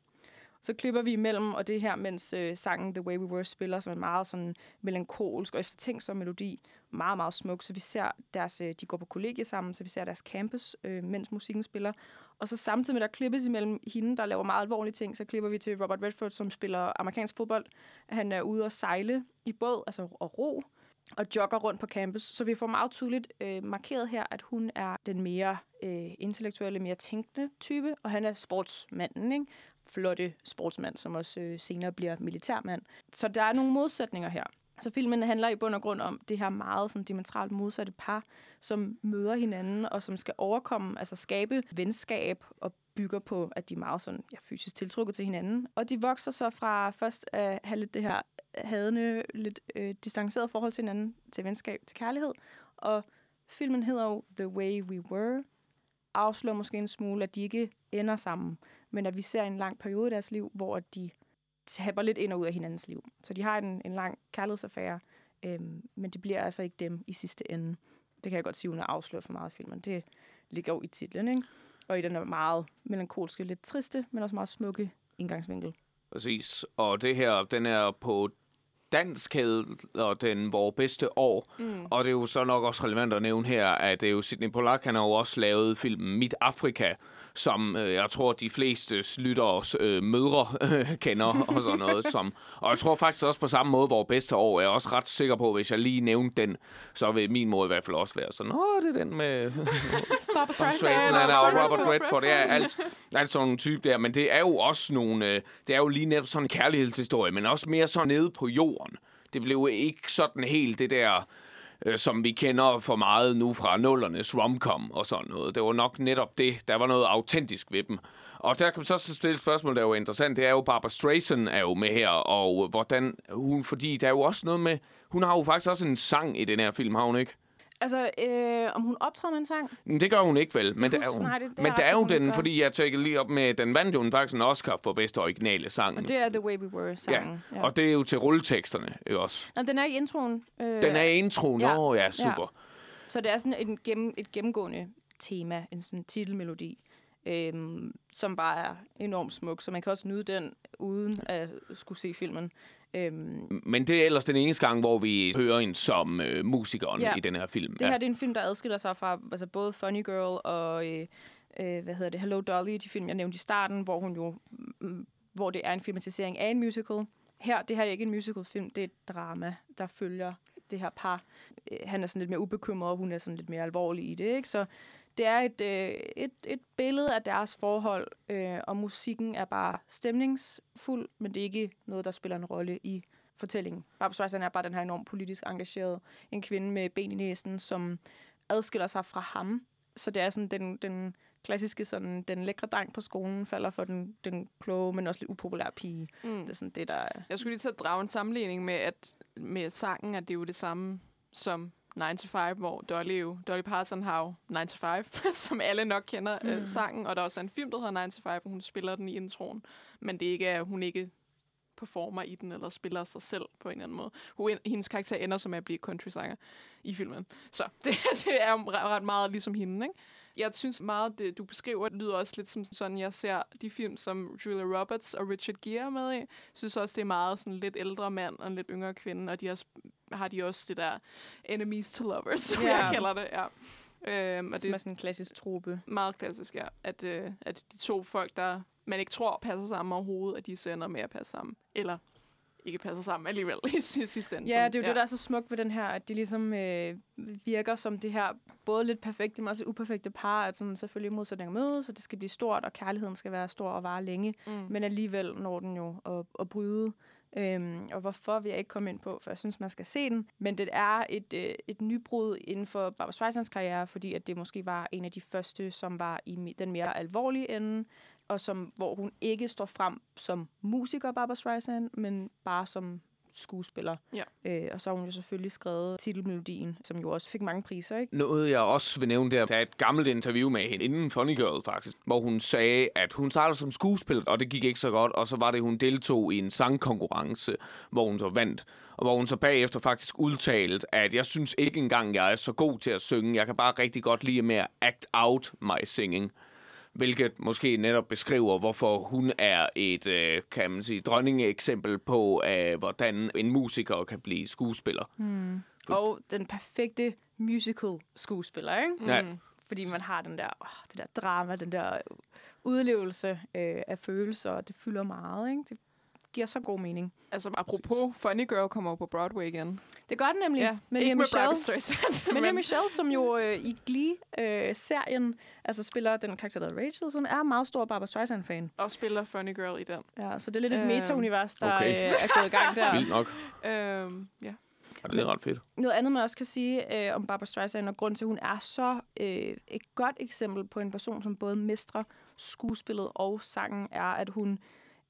Så klipper vi imellem, og det her, mens øh, sangen The Way We Were spiller, som er meget sådan melankolsk og eftertænksom melodi, meget, meget smuk. Så vi ser deres, øh, de går på kollegie sammen, så vi ser deres campus, øh, mens musikken spiller. Og så samtidig med, der klippes imellem hende, der laver meget alvorlige ting, så klipper vi til Robert Redford, som spiller amerikansk fodbold. Han er ude og sejle i båd, altså og ro, og jogger rundt på campus. Så vi får meget tydeligt øh, markeret her, at hun er den mere øh, intellektuelle, mere tænkende type, og han er sportsmanden, ikke? Flotte sportsmand, som også øh, senere bliver militærmand. Så der er nogle modsætninger her. Så filmen handler i bund og grund om det her meget sådan, diametralt modsatte par, som møder hinanden og som skal overkomme, altså skabe venskab og bygger på, at de er meget sådan, ja, fysisk tiltrukket til hinanden. Og de vokser så fra først at have lidt det her hadende, lidt øh, distanceret forhold til hinanden, til venskab, til kærlighed. Og filmen hedder jo The Way We Were, afslører måske en smule, at de ikke ender sammen, men at vi ser en lang periode i deres liv, hvor de tapper lidt ind og ud af hinandens liv. Så de har en, en lang kærlighedsaffære, øhm, men det bliver altså ikke dem i sidste ende. Det kan jeg godt sige, uden at afsløre for meget af filmen. Det ligger jo i titlen, ikke? Og i den er meget melankolske, lidt triste, men også meget smukke indgangsvinkel. Præcis. Og det her, den er på dansk og den vores bedste år. Mm. Og det er jo så nok også relevant at nævne her, at det er jo Sidney Pollack, han har jo også lavet filmen Mit Afrika, som øh, jeg tror, de fleste lytteres øh, mødre øh, kender og sådan noget. Som, og jeg tror faktisk også på samme måde, vores bedste år. Jeg er også ret sikker på, hvis jeg lige nævnte den, så vil min mor i hvert fald også være sådan, åh, det er den med Barbara Streisand og Robert Redford, det er alt, alt sådan nogle type der, men det er jo også nogle, øh, det er jo lige netop sådan en kærlighedshistorie, men også mere sådan nede på jorden. Det blev ikke sådan helt det der øh, som vi kender for meget nu fra nullernes romcom og sådan noget. Det var nok netop det. Der var noget autentisk ved dem. Og der kan man så stille et spørgsmål, der er jo interessant. Det er jo, Barbara Streisand er jo med her, og hvordan hun, fordi der er jo også noget med, hun har jo faktisk også en sang i den her film, har hun ikke? Altså, øh, om hun optræder med en sang? Men Det gør hun ikke vel, men det er jo, nej, det- det men der er jo den, gør. fordi jeg tjekkede lige op med, den vandt jo faktisk en Oscar for bedste originale sang. Og det er The Way We Were ja. ja, og det er jo til rulleteksterne ikke også. Nå, den er i introen. Øh, Den er i introen, Ja. ja. ja, super. Så det er sådan en gennem, et gennemgående tema, en sådan titelmelodi, øhm, som bare er enormt smuk. Så man kan også nyde den, uden at skulle se filmen. Øhm, Men det er ellers den eneste gang, hvor vi hører en som øh, musikeren Ja. i den her film. det her det er en film, der adskiller sig fra altså både Funny Girl og øh, øh, hvad hedder det, Hello Dolly, de film, jeg nævnte i starten, hvor hun jo mm, hvor det er en filmatisering af en musical. Her, det her er ikke en musicalfilm, det er et drama, der følger det her par. Øh, Han er sådan lidt mere ubekymret, og hun er sådan lidt mere alvorlig i det, ikke? Så det er et, øh, et, et billede af deres forhold, øh, og musikken er bare stemningsfuld, men det er ikke noget, der spiller en rolle i fortællingen. Barbara Streisand er bare den her enormt politisk engageret, en kvinde med ben i næsen, som adskiller sig fra ham. Så det er sådan den, den klassiske, sådan, den lækre dreng på skolen falder for den, den kloge, men også lidt upopulære pige. Mm. Det er sådan det, der er... Jeg skulle lige til at drage en sammenligning med, at med sangen, at det er jo det samme som 9 to 5, hvor Dolly jo, Dolly Parton har jo 9 to 5, som alle nok kender mm. øh, sangen, og der er også en film, der hedder 9 to 5, hvor hun spiller den i introen, men det ikke er, hun ikke performer i den, eller spiller sig selv på en eller anden måde. Hun, hendes karakter ender som at blive country-sanger i filmen. Så det, det er jo ret meget ligesom hende, ikke? Jeg synes meget, det du beskriver, det lyder også lidt som sådan, jeg ser de film, som Julia Roberts og Richard Gere er med i. Jeg synes også, det er meget sådan lidt ældre mand og en lidt yngre kvinde, og de har, har de også det der enemies to lovers, som Ja. jeg kalder det. Ja. Øhm, og Det det er sådan en klassisk trope. meget klassisk, ja. At, øh, at de to folk, der man ikke tror passer sammen overhovedet, at de så ender med at passe sammen. Eller ikke passer sammen alligevel i si- sidste ende. Ja, det er jo det, der er så smukt ved den her, at de ligesom øh, virker som det her både lidt perfekte, men også uperfekte par, at sådan selvfølgelig modsætninger mødes, så det skal blive stort, og kærligheden skal være stor og vare længe, Mm. men alligevel når den jo at, at bryde. Øhm, og hvorfor vil jeg ikke komme ind på, for jeg synes, man skal se den. Men det er et, øh, et nybrud inden for Barbara Streisands karriere, fordi at det måske var en af de første, som var i den mere alvorlige ende, og som, hvor hun ikke står frem som musiker, Barbara Streisand, men bare som skuespiller. Ja. Øh, og så har hun jo selvfølgelig skrevet titelmelodien, som jo også fik mange priser, ikke? Noget, jeg også vil nævne der, der er et gammelt interview med hende, inden Funny Girl faktisk, hvor hun sagde, at hun startede som skuespiller, og det gik ikke så godt, og så var det, hun deltog i en sangkonkurrence, hvor hun så vandt. Og hvor hun så bagefter faktisk udtalte, at jeg synes ikke engang, jeg er så god til at synge. Jeg kan bare rigtig godt lide med at act out my singing. Hvilket måske netop beskriver, hvorfor hun er et, øh, kan man sige, dronningeeksempel på, øh, hvordan en musiker kan blive skuespiller. Mm. Og den perfekte musical skuespiller, ikke? Ja. Mm. Fordi man har den der, åh, det der drama, den der udlevelse øh, af følelser, og det fylder meget, ikke? Det giver så god mening. Altså, apropos, Funny Girl kommer jo på Broadway igen. Det gør den nemlig. Ja, med ikke med Streisand. Men Michelle, som jo øh, i Glee-serien altså spiller den karakter, der Rachel, som er meget stor Barbara Streisand-fan. Og spiller Funny Girl i den. Ja, så det er lidt et Øhm, meta-univers, der okay. øh, er gået i gang der. Vildt nok. Øhm, ja. Ja, det er ret fedt. Noget andet, man også kan sige øh, om Barbara Streisand, og grund til, at hun er så øh, et godt eksempel på en person, som både mestrer skuespillet og sangen, er, at hun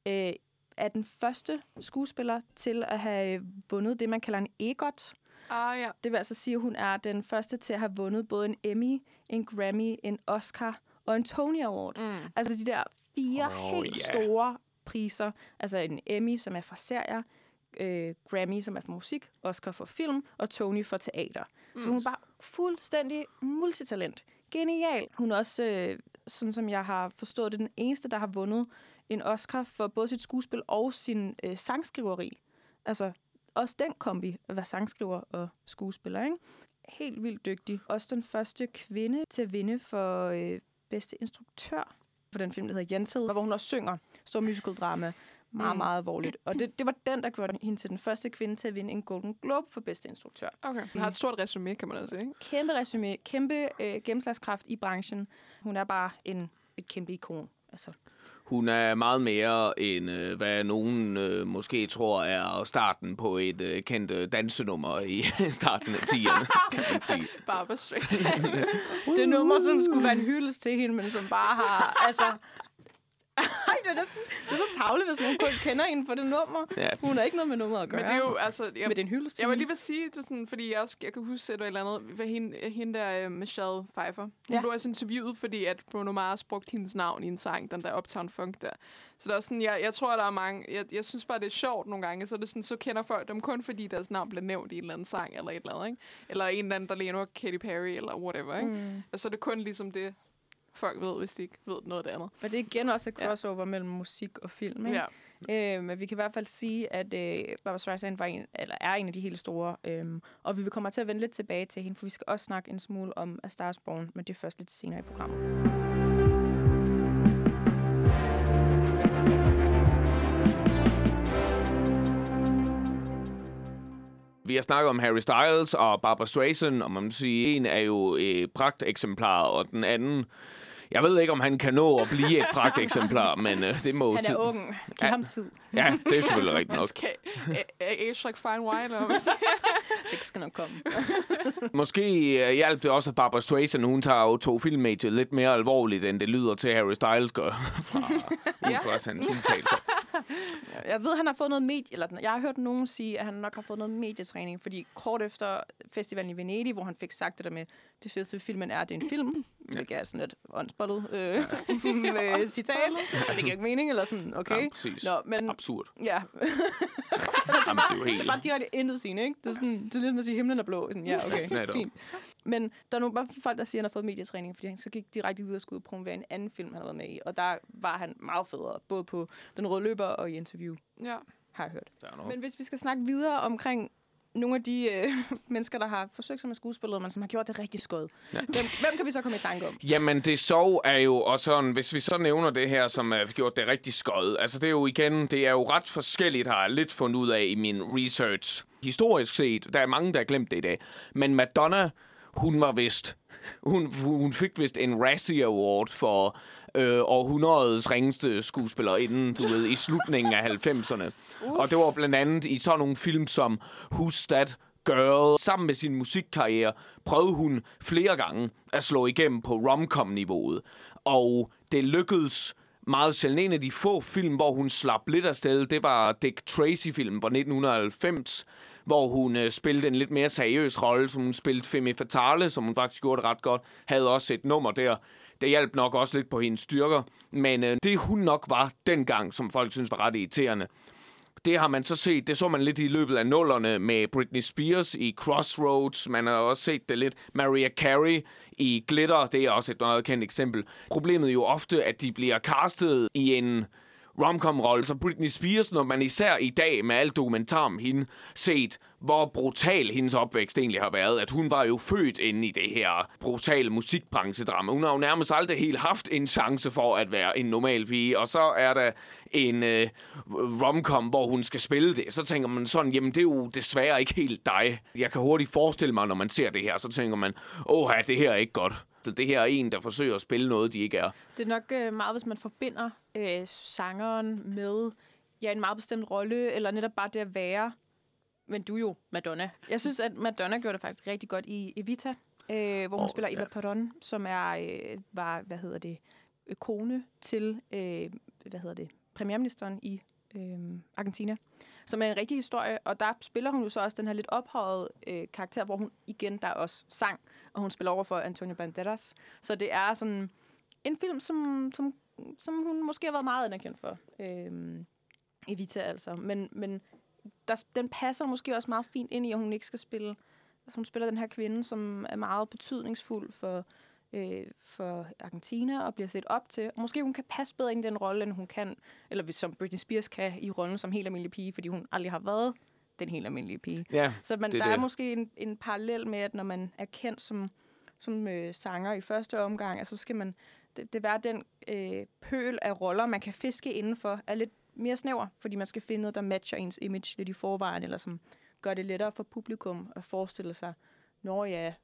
øh, er den første skuespiller til at have vundet det, man kalder en EGOT. Ah, ja. Det vil altså sige, at hun er den første til at have vundet både en Emmy, en Grammy, en Oscar og en Tony Award. Mm. Altså de der fire oh, helt ja. store priser. Altså en Emmy, som er for serier, øh, Grammy, som er for musik, Oscar for film, og Tony for teater. Mm. Så hun er bare fuldstændig multitalent. Genial. Hun er også, øh, sådan som jeg har forstået det, den eneste, der har vundet en Oscar for både sit skuespil og sin øh, sangskriveri. Altså også den kombi at være sangskriver og skuespiller, ikke? Helt vildt dygtig. Også den første kvinde til at vinde for øh, bedste instruktør for den film, der hedder Jentel, hvor hun også synger. Stor musical-drama. Meget, Mm. meget alvorligt. Og det, det var den, der gjorde hende til den første kvinde til at vinde en Golden Globe for bedste instruktør. Okay. Hun har et stort resume, kan man også sige. Kæmpe resume, kæmpe øh, gennemslagskraft i branchen. Hun er bare en, et kæmpe ikon. Altså, Hun er meget mere end, øh, hvad nogen øh, måske tror er starten på et øh, kendt øh, dansenummer i starten af 10'erne, kan man sige. Barbara Streisand. Det nummer, som skulle være en hyldest til hende, men som bare har... Altså, ej, det er, næsten, det er så tavle, hvis nogen kun kender hende for det nummer. Ja. Hun har ikke noget med nummeret at gøre. Men det er jo, altså... Jeg, Men det er en hyldest jeg var hende. lige ved at sige det sådan, fordi jeg også jeg kan huske et eller andet, hvad hende, hende der uh, Michelle Pfeiffer. Hun Ja. blev også interviewet, fordi at Bruno Mars brugte hendes navn i en sang, den der Uptown Funk der. Så der er sådan, jeg, jeg tror, der er mange, jeg, jeg synes bare, det er sjovt nogle gange, så er det sådan, så kender folk dem kun fordi deres navn bliver nævnt i en eller anden sang, eller et eller andet, ikke? Eller en eller anden, der ligner Katy Perry, eller whatever, ikke? Mm. Og så er det kun ligesom det, folk ved, hvis de ikke ved noget af det andet. Og det er igen også et Ja. crossover mellem musik og film. Ikke? Ja. Øh, men vi kan i hvert fald sige, at øh, Barbara Streisand var en, eller er en af de helt store. Øh, og vi kommer til at vende lidt tilbage til hende, for vi skal også snakke en smule om A Star is Born, men det er først lidt senere i programmet. Vi har snakket om Harry Styles og Barbara Streisand, og man må sige, en er jo et pragteksemplar, og den anden... Jeg ved ikke, om han kan nå at blive et pragteksemplar, men øh, det må Han tid. er ung. Giv Ja. ham tid. Ja, det er selvfølgelig rigtigt nok. skal age like fine wine, siger. Det skal nok komme. Måske øh, hjalp det også, at Barbara Streisand, hun tager jo to filmmediet lidt mere alvorligt, end det lyder til, Harry Styles gør fra, ud fra hans udtalelser. Jeg ved, han har fået noget medie... Eller jeg har hørt nogen sige, at han nok har fået noget medietræning, fordi kort efter festivalen i Venedig, hvor han fik sagt det der med, det fedeste filmen er, at det er en film, hvilket er sådan lidt åndsbollet øh, med citat, og det giver ikke mening, eller sådan, okay. Ja, præcis. Nå, men Absurd. ja, Jamen, det er jo helt... bare direkte intet sigende, ikke? Det er, sådan, det er lidt med at sige, himlen er blå. Sådan, ja, okay, Netop. fint. Men der er nogle bare folk, der siger, at han har fået medietræning, fordi han så gik direkte ud og skulle promovere en anden film, han har været med i. Og der var han meget federe, både på Den Røde Løber og i interview, Ja. har jeg hørt. Men hvis vi skal snakke videre omkring nogle af de øh, mennesker, der har forsøgt sig med skuespillet, men som har gjort det rigtig skød. Ja. Hvem, hvem kan vi så komme i tanke om? Jamen, det sov er jo også sådan, hvis vi så nævner det her, som har gjort det rigtig skød. Altså, det er jo igen, det er jo ret forskelligt, har jeg lidt fundet ud af i min research. Historisk set, der er mange, der har glemt det i dag. Men Madonna, hun var vist, hun, hun fik vist en Razzie Award for øh, århundredets ringeste skuespiller inden, du ved, i slutningen af 90'erne. Og det var blandt andet i sådan nogle film som Who's That Girl. Sammen med sin musikkarriere prøvede hun flere gange at slå igennem på romcom-niveauet. Og det lykkedes meget sjældent. En af de få film, hvor hun slap lidt afsted, det var Dick Tracy-filmen fra 1990, hvor hun øh, spillede en lidt mere seriøs rolle, som hun spillede Femme Fatale, som hun faktisk gjorde det ret godt. Havde også et nummer der. Det hjalp nok også lidt på hendes styrker. Men øh, det hun nok var dengang, som folk synes var ret irriterende, det har man så set, det så man lidt i løbet af nullerne med Britney Spears i Crossroads. Man har også set det lidt. Mariah Carey i Glitter, det er også et meget kendt eksempel. Problemet er jo ofte, at de bliver castet i en romcom-rolle. Så Britney Spears, når man især i dag med alt dokumentar om hende, set, hvor brutal hendes opvækst egentlig har været. At hun var jo født inde i det her brutale musikbranchedrama. Hun har jo nærmest aldrig helt haft en chance for at være en normal pige. Og så er der en øh, romcom, hvor hun skal spille det. Så tænker man sådan, jamen det er jo desværre ikke helt dig. Jeg kan hurtigt forestille mig, når man ser det her, så tænker man, åh, det her er ikke godt. Det her er en, der forsøger at spille noget, de ikke er. Det er nok øh, meget, hvis man forbinder øh, sangeren med ja, en meget bestemt rolle, eller netop bare det at være. Men du jo Madonna. Jeg synes, at Madonna gjorde det faktisk rigtig godt i Evita, øh, hvor hun Åh, spiller Eva ja. Perón, som er, øh, var, hvad hedder det, øh, kone til, øh, hvad hedder det, premierministeren i øh, Argentina. Som er en rigtig historie, og der spiller hun jo så også den her lidt ophøjet øh, karakter, hvor hun igen der også sang, og hun spiller over for Antonio Banderas. Så det er sådan en film, som, som, som hun måske har været meget anerkendt for. Øhm, Evita altså. Men, men der, den passer måske også meget fint ind i, at hun ikke skal spille... Altså hun spiller den her kvinde, som er meget betydningsfuld for, øh, for Argentina og bliver set op til. Og måske hun kan passe bedre ind i den rolle, end hun kan, eller som Britney Spears kan i rollen som helt almindelig pige, fordi hun aldrig har været den helt almindelige pige. Ja, Så man, det er der er det. måske en, en parallel med, at når man er kendt som, som øh, sanger i første omgang, altså, så skal man det, det være den øh, pøl af roller, man kan fiske indenfor, er lidt mere snæver, fordi man skal finde noget, der matcher ens image lidt i forvejen, eller som gør det lettere for publikum at forestille sig, når ja,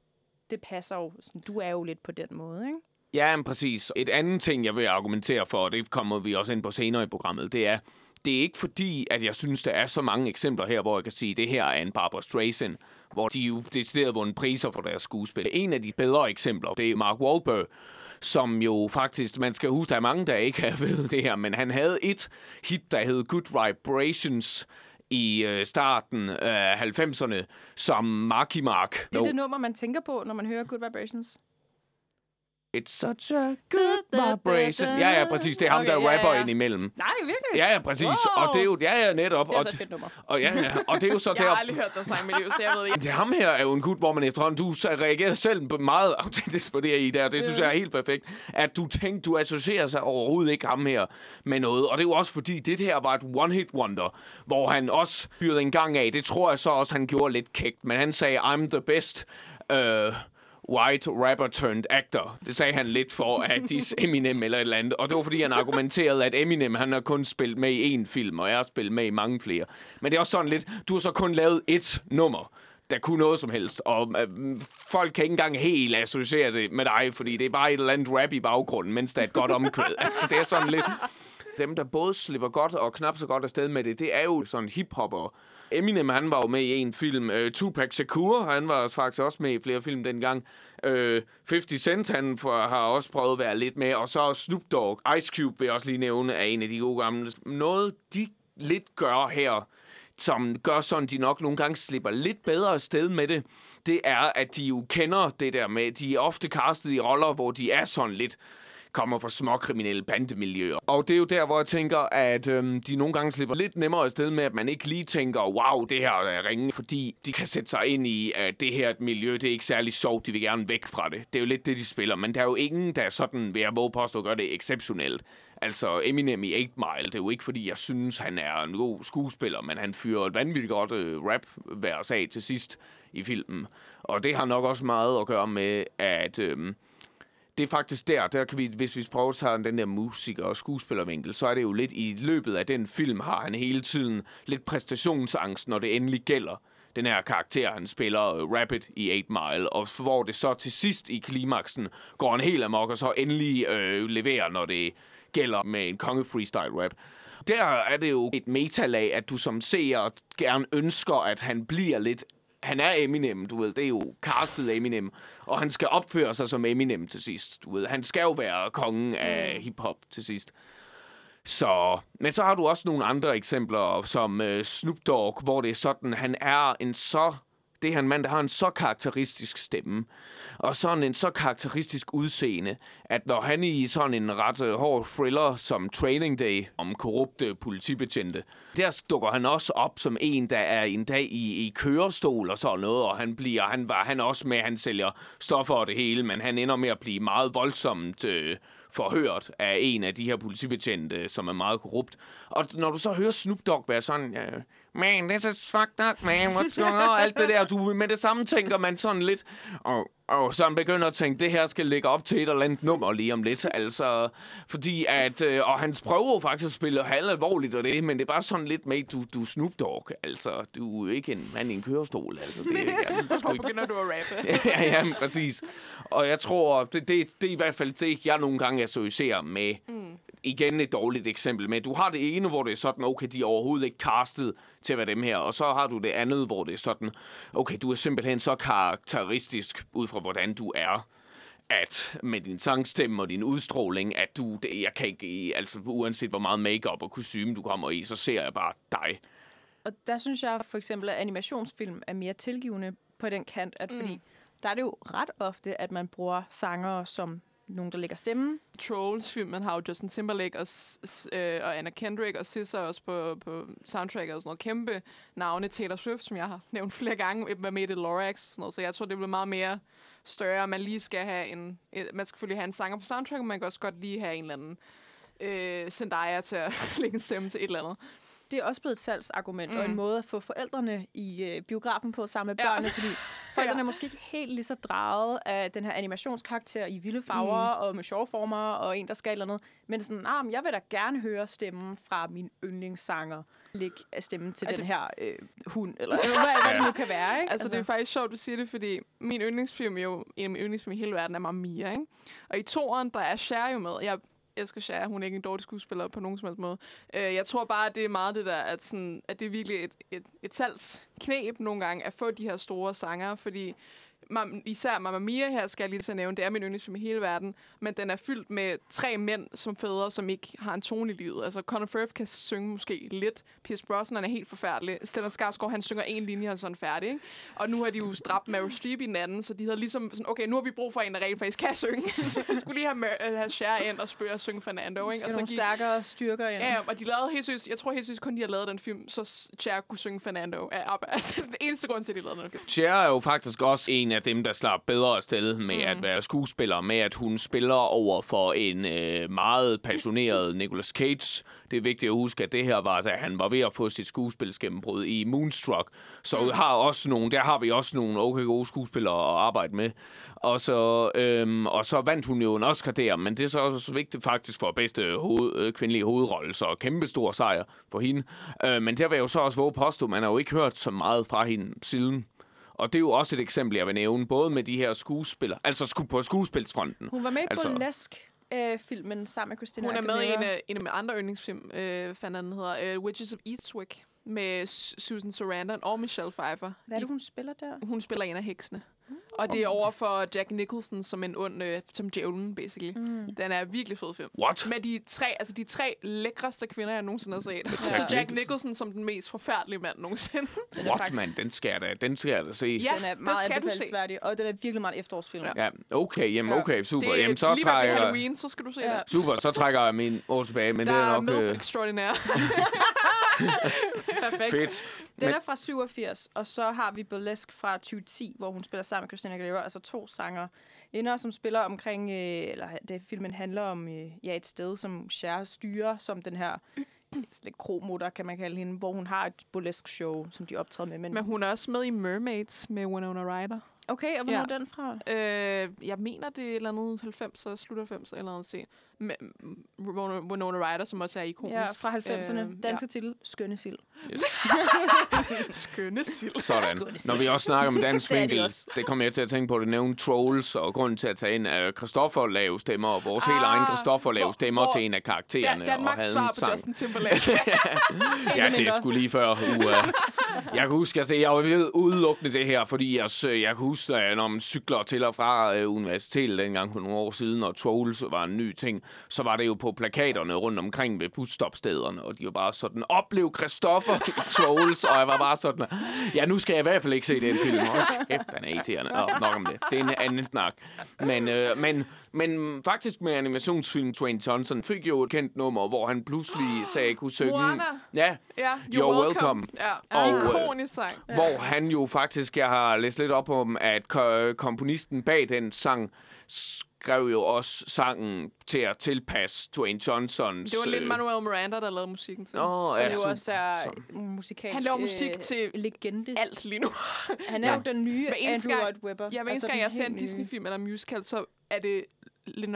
det passer jo, sådan, du er jo lidt på den måde, ikke? Ja, men præcis. Et andet ting, jeg vil argumentere for, og det kommer vi også ind på senere i programmet, det er, det er ikke fordi, at jeg synes, der er så mange eksempler her, hvor jeg kan sige, at det her er en Barbara Streisand, hvor de jo decideret vundet priser for deres skuespil. En af de bedre eksempler, det er Mark Wahlberg, som jo faktisk, man skal huske, der er mange, der ikke har ved det her, men han havde et hit, der hed Good Vibrations, i øh, starten af 90'erne som Marky Mark. Det er det nummer, man tænker på, når man hører Good Vibrations. It's such a good vibration. Ja, ja, præcis. Det er ham, Okay, der ja, rapper ja. ind imellem. Nej, virkelig? Ja, ja, præcis. Wow. Og det er jo, ja, ja, netop. Det er og, så et fedt nummer. og, ja, ja, og det er jo så Jeg har der... aldrig hørt dig sang med liv, så jeg ved ikke. Det ham her er jo en gut, hvor man efterhånden, du så reagerer selv meget autentisk på det i der, og det synes jeg er helt perfekt, at du tænkte, du associerer sig overhovedet ikke ham her med noget, og det er jo også fordi, det her var et one-hit wonder, hvor han også fyrede en gang af, det tror jeg så også, han gjorde lidt kægt, men han sagde, I'm the best, uh, white rapper turned actor. Det sagde han lidt for at dis Eminem eller et eller andet. Og det var fordi, han argumenterede, at Eminem han har kun spillet med i én film, og jeg har spillet med i mange flere. Men det er også sådan lidt, du har så kun lavet ét nummer der kunne noget som helst. Og øh, folk kan ikke engang helt associere det med dig, fordi det er bare et eller andet rap i baggrunden, mens der er et godt omkvæd. altså, det er sådan lidt... Dem, der både slipper godt og knap så godt afsted med det, det er jo sådan hiphopper. Eminem, han var jo med i en film. Øh, Tupac Shakur, han var faktisk også med i flere film dengang. Øh, 50 Cent, han for, har også prøvet at være lidt med. Og så Snoop Dogg, Ice Cube vil jeg også lige nævne, er en af de gode gamle. Noget, de lidt gør her, som gør sådan, de nok nogle gange slipper lidt bedre sted med det, det er, at de jo kender det der med, de er ofte castet i roller, hvor de er sådan lidt kommer fra småkriminelle bandemiljøer. Og det er jo der, hvor jeg tænker, at øhm, de nogle gange slipper lidt nemmere afsted med, at man ikke lige tænker, wow, det her er ringe, fordi de kan sætte sig ind i, at det her miljø, det er ikke særlig sjovt, de vil gerne væk fra det. Det er jo lidt det, de spiller, men der er jo ingen, der er sådan, vil jeg våge påstå, gør det exceptionelt. Altså Eminem i 8 Mile, det er jo ikke fordi, jeg synes, han er en god skuespiller, men han fyrer et vanvittigt godt øh, rap vers af til sidst i filmen. Og det har nok også meget at gøre med, at... Øh, det er faktisk der, der kan vi, hvis vi prøver at tage den der musiker- og skuespillervinkel, så er det jo lidt i løbet af den film, har han hele tiden lidt præstationsangst, når det endelig gælder den her karakter, han spiller øh, Rabbit i 8 Mile, og hvor det så til sidst i klimaksen går han helt amok, og så endelig øh, leverer, når det gælder med en konge freestyle rap. Der er det jo et metalag, at du som seer gerne ønsker, at han bliver lidt han er Eminem, du ved, det er jo castet Eminem, og han skal opføre sig som Eminem til sidst, du ved. Han skal jo være kongen af hiphop til sidst. Så, men så har du også nogle andre eksempler, som øh, Snoop Dogg, hvor det er sådan, han er en så det er en mand, der har en så karakteristisk stemme, og sådan en så karakteristisk udseende, at når han i sådan en ret øh, hård thriller som Training Day om korrupte politibetjente, der dukker han også op som en, der er en dag i, i kørestol og sådan noget, og han bliver, han var han også med, han sælger stoffer og det hele, men han ender med at blive meget voldsomt øh, forhørt af en af de her politibetjente, som er meget korrupt. Og når du så hører Snoop Dogg være sådan, ja, man, this is fucked up, man, what's going on? Alt det der, du, med det samme tænker man sådan lidt, og, og så han begynder at tænke, det her skal ligge op til et eller andet nummer lige om lidt, altså, fordi at, øh, og han prøver faktisk at spille halv alvorligt og det, men det er bare sådan lidt med, du, du er Snoop Dogg, altså, du er ikke en mand i en kørestol, altså, det er jeg, Så begynder du at rappe. ja, ja, men præcis. Og jeg tror, det, det, det er i hvert fald det, jeg nogle gange associerer med. Mm. Igen et dårligt eksempel med. Du har det ene, hvor det er sådan, okay, de er overhovedet ikke castet til at være dem her. Og så har du det andet, hvor det er sådan, okay, du er simpelthen så karakteristisk ud fra, hvordan du er at med din sangstemme og din udstråling, at du, det, jeg kan ikke, altså uanset hvor meget makeup og kostume du kommer i, så ser jeg bare dig. Og der synes jeg for eksempel, at animationsfilm er mere tilgivende på den kant, at mm. fordi der er det jo ret ofte, at man bruger sanger som nogen, der lægger stemmen. Trolls-filmen har jo Justin Timberlake og, øh, og Anna Kendrick og SZA også på, på soundtrack og sådan noget kæmpe navne. Taylor Swift, som jeg har nævnt flere gange, var med i Lorax og sådan noget. Så jeg tror, det bliver meget mere større. Man lige skal have en... et- Man skal selvfølgelig have en sanger på soundtrack, men man kan også godt lige have en eller anden øh, Zendaya til at lægge en stemme til et eller andet. Det er også blevet et salgsargument, mm. og en Mm. måde at få forældrene i øh, biografen på sammen med Ja. børnene, fordi forældrene er måske ikke helt lige så draget af den her animationskarakter i vilde farver mm. og med sjove former, og en, der skal eller andet. Men sådan, ah, men jeg vil da gerne høre stemmen fra min yndlingssanger. lægge stemmen til Er den det- her øh, hund, eller hvad, hvad det nu kan være, ikke? Altså, det er faktisk sjovt, du siger det, fordi min yndlingsfilm jo, en af mine yndlingsfilm i hele verden er Mamma Mia, ikke? Og i toeren, der er Cher jo med. Jeg elsker Shia. hun er ikke en dårlig skuespiller på nogen som helst måde. Øh, jeg tror bare, at det er meget det der, at, sådan, at det er virkelig et, et, et salgsknæb nogle gange, at få de her store sanger, fordi mam, især Mamma Mia her, skal jeg lige til at nævne, det er min yndlingsfilm i hele verden, men den er fyldt med tre mænd som fædre, som ikke har en tone i livet. Altså, Conor Firth kan synge måske lidt. Pierce Brosnan er helt forfærdelig. Stellan Skarsgård, han synger en linje, og så er han færdig. Ikke? Og nu har de jo strappet Meryl Streep i den anden, så de havde ligesom sådan, okay, nu har vi brug for en, der rent faktisk kan synge. så de skulle lige have, Mer- øh, have Cher ind og spørge og synge Fernando. Ikke? Skal Og så nogle gik- stærkere styrker ind. Ja, og de lavede helt seriøst, jeg tror helt seriøst kun, de har lavet den film, så Cher kunne synge Fernando af ABBA. Altså, den eneste grund til, at de lavede den film. Cher er jo faktisk også en af dem, der slap bedre afsted med mm. at være skuespiller, med at hun spiller over for en øh, meget passioneret Nicolas Cage. Det er vigtigt at huske, at det her var, da han var ved at få sit skuespilsgennembrud i Moonstruck. Så mm. har også nogle, der har vi også nogle okay gode skuespillere at arbejde med. Og så, øhm, og så vandt hun jo en Oscar der, men det er så også vigtigt faktisk for bedste hoved, øh, kvindelige hovedrolle, så kæmpe stor sejr for hende. Øh, men der vil jeg jo så også våge påstå, man har jo ikke hørt så meget fra hende siden. Og det er jo også et eksempel, jeg vil nævne, både med de her skuespillere, altså sku på skuespilsfronten. Hun var med i Altså- Burlesque-filmen sammen med Christina Hun er med i en af, en af mine andre yndlingsfilm, øh, fandt den hedder uh, Witches of Eastwick, med Susan Sarandon og Michelle Pfeiffer. Hvad er det, I- hun spiller der? hun spiller en af heksene. Og det er over for Jack Nicholson som en ond, øh, som djævlen, basically. Mm. Den er virkelig fed film. What? Med de tre, altså de tre lækreste kvinder, jeg nogensinde har set. Så Jack Jack Nicholson. Som den mest forfærdelige mand nogensinde. Den er What, faktisk- man? Den skal jeg da, den skal jeg da se. Ja, den er det meget skal du se. anbefalesværdig, og den er virkelig meget efterårsfilm. Ja. Ja, okay, jamen okay, super. Det er Jamen, så lige trækker jeg, Halloween, så skal du se Ja. det. super, så trækker jeg min år tilbage, men Der det er er nok MILF øh, Extraordinaire. Perfekt. fedt. Den Men- er fra 87, og så har vi Burlesque fra 2010, hvor hun spiller sammen med Christina Aguilera, altså to sanger inder, som spiller omkring, øh, eller det filmen handler om øh, ja, et sted, som Cher styrer, som den her lidt kromotor, kan man kalde hende, hvor hun har et burlesque show, som de optræder med. Men, Men hun er også med i Mermaids med Winona Ryder. okay, og hvornår Ja. er den fra? Øh, jeg mener, det er et eller andet 90'er, slut 90'er eller andet se. Med Winona Ryder, som også er ikonisk. Ja, fra 90'erne. Øh, Danske titel, Skønne Sild. Skønne sild. Sådan. Når vi også snakker om dansk Det vinkel, også. det kommer jeg til at tænke på, det nævne Trolls, og grunden til at tage ind af Christoffer lave stemmer, og vores helt Ah, egen Christoffer lave stemmer hvor- til en af karaktererne. Dan- Danmarks og havde svar på sang. Justin Timberlake. Ja, det er sgu lige før uge. Jeg kan huske, at jeg ved udelukkende det her, fordi jeg, jeg kan huske, at når man cykler til og fra øh, universitetet dengang for nogle år siden, og Trolls var en ny ting, så var det jo på plakaterne rundt omkring ved busstopstederne, og de var bare sådan, oplev Christoffer Trolls, og jeg var bare sådan, ja, nu skal jeg i hvert fald ikke se den film. Hold kæft, den er irriterende. Nå, nok om det. Det er en anden snak. Men, øh, men, men faktisk med animationsfilm Dwayne Johnson fik jo et kendt nummer, hvor han pludselig sagde, kunne synge... Moana. Ja, ja, You're welcome. Ja, Og, øh, ikonisk sang. hvor han jo faktisk, jeg har læst lidt op om, at ko- komponisten bag den sang skrev jo også sangen til at tilpasse Dwayne Johnsons... Det var lidt øh, Manuel Miranda, der lavede musikken til. Åh, Som ja, jo så- også er så- musikalsk Han laver musik til legende. alt lige nu. Han er Ja. jo den nye Hver eneste Andrew gang- Lloyd Webber. Ja, hver eneste Altså, gang, den jeg ser en. Disney-film eller musical, så er det lidt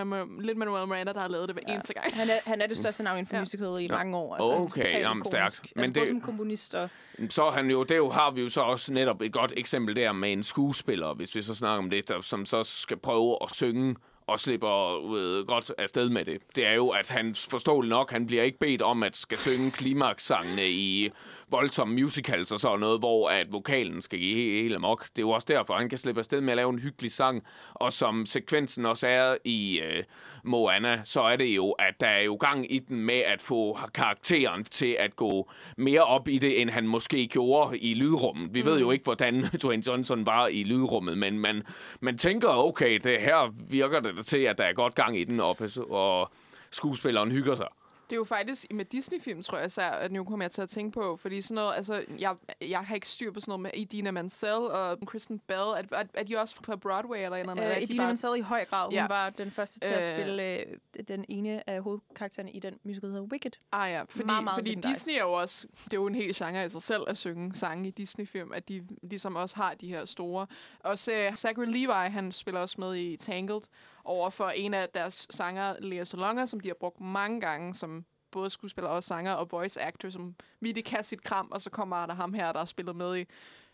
Manuel Miranda, der har lavet det hver eneste gang. Han er, han er det største navn inden for Ja. ja. musical i Ja. mange år. Okay, totalt jamen, stærkt. Men Altså, det- som komponist og... Så han jo, det jo, har vi jo så også netop et godt eksempel der med en skuespiller, hvis vi så snakker om det, der, som så skal prøve at synge og slipper øh, godt afsted med det. Det er jo, at han forståeligt nok, han bliver ikke bedt om at skal synge klimaksangene i voldsomme musicals og sådan noget, hvor at vokalen skal give helt, helt amok. Det er jo også derfor, han kan slippe afsted med at lave en hyggelig sang, og som sekvensen også er i øh, Moana, så er det jo, at der er jo gang i den med at få karakteren til at gå mere op i det, end han måske gjorde i lydrummet. Vi mm. ved jo ikke, hvordan Dwayne Johnson var i lydrummet, men man, man tænker, okay, det her virker det til, at der er godt gang i den, og, og skuespilleren hygger sig. Det er jo faktisk med Disney-film, tror jeg, så at nu kommer jeg til at tænke på, fordi sådan noget, altså, jeg, jeg har ikke styr på sådan noget med Idina Menzel og Kristen Bell. Er, er, er de også fra Broadway eller en eller de Idina bare- Menzel i høj grad. Hun Ja. var den første til at Øh. spille øh, den ene af hovedkaraktererne i den musical, der hedder Wicked. Ah ja, fordi, Meget, meget fordi. Disney er jo også, det er jo en hel genre i sig selv at synge sange i Disney-film, at de ligesom også har de her store. Også uh, Zachary Levi, han spiller også med i Tangled, over for en af deres sanger, Lea Salonga, som de har brugt mange gange som både skuespiller og sanger og voice actor, som virkelig kan sit kram, og så kommer der ham her, der har spillet med i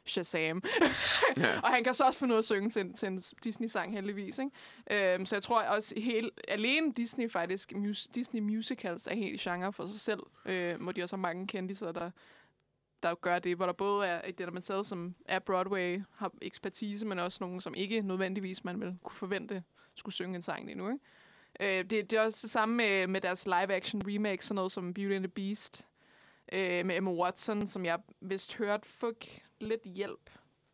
Shazam. Ja. og han kan så også finde ud af at synge til, til en Disney-sang, heldigvis. Ikke? Øhm, så jeg tror også, helt, alene Disney faktisk, mus, Disney musicals er helt genre for sig selv. Øh, må de også have mange kendiser, der, der gør det, hvor der både er et Dilemma som er Broadway, har ekspertise, men også nogen, som ikke nødvendigvis man vil kunne forvente skulle synge en sang lige nu. Ikke? Øh, det, det er også det samme med, med deres live-action remake, sådan noget som Beauty and the Beast, øh, med Emma Watson, som jeg vist hørte fik lidt hjælp,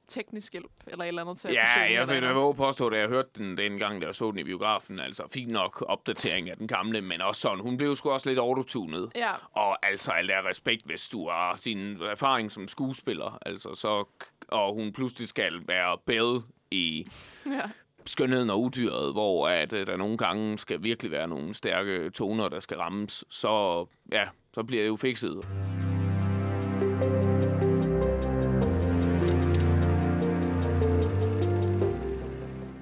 teknisk hjælp, eller et eller andet til at Ja, jeg vil da påstå, da jeg hørte den dengang, da jeg så den i biografen. Altså, fint nok opdatering af den gamle, men også sådan. Hun blev sgu også lidt autotunet. Ja, Og altså, alt er respekt, hvis du har sin erfaring som skuespiller. Altså, så, og hun pludselig skal være Belle i ja. Skønheden og udyret, hvor at, øh, der nogle gange skal virkelig være nogle stærke toner, der skal rammes. Så, ja, så bliver det jo fikset.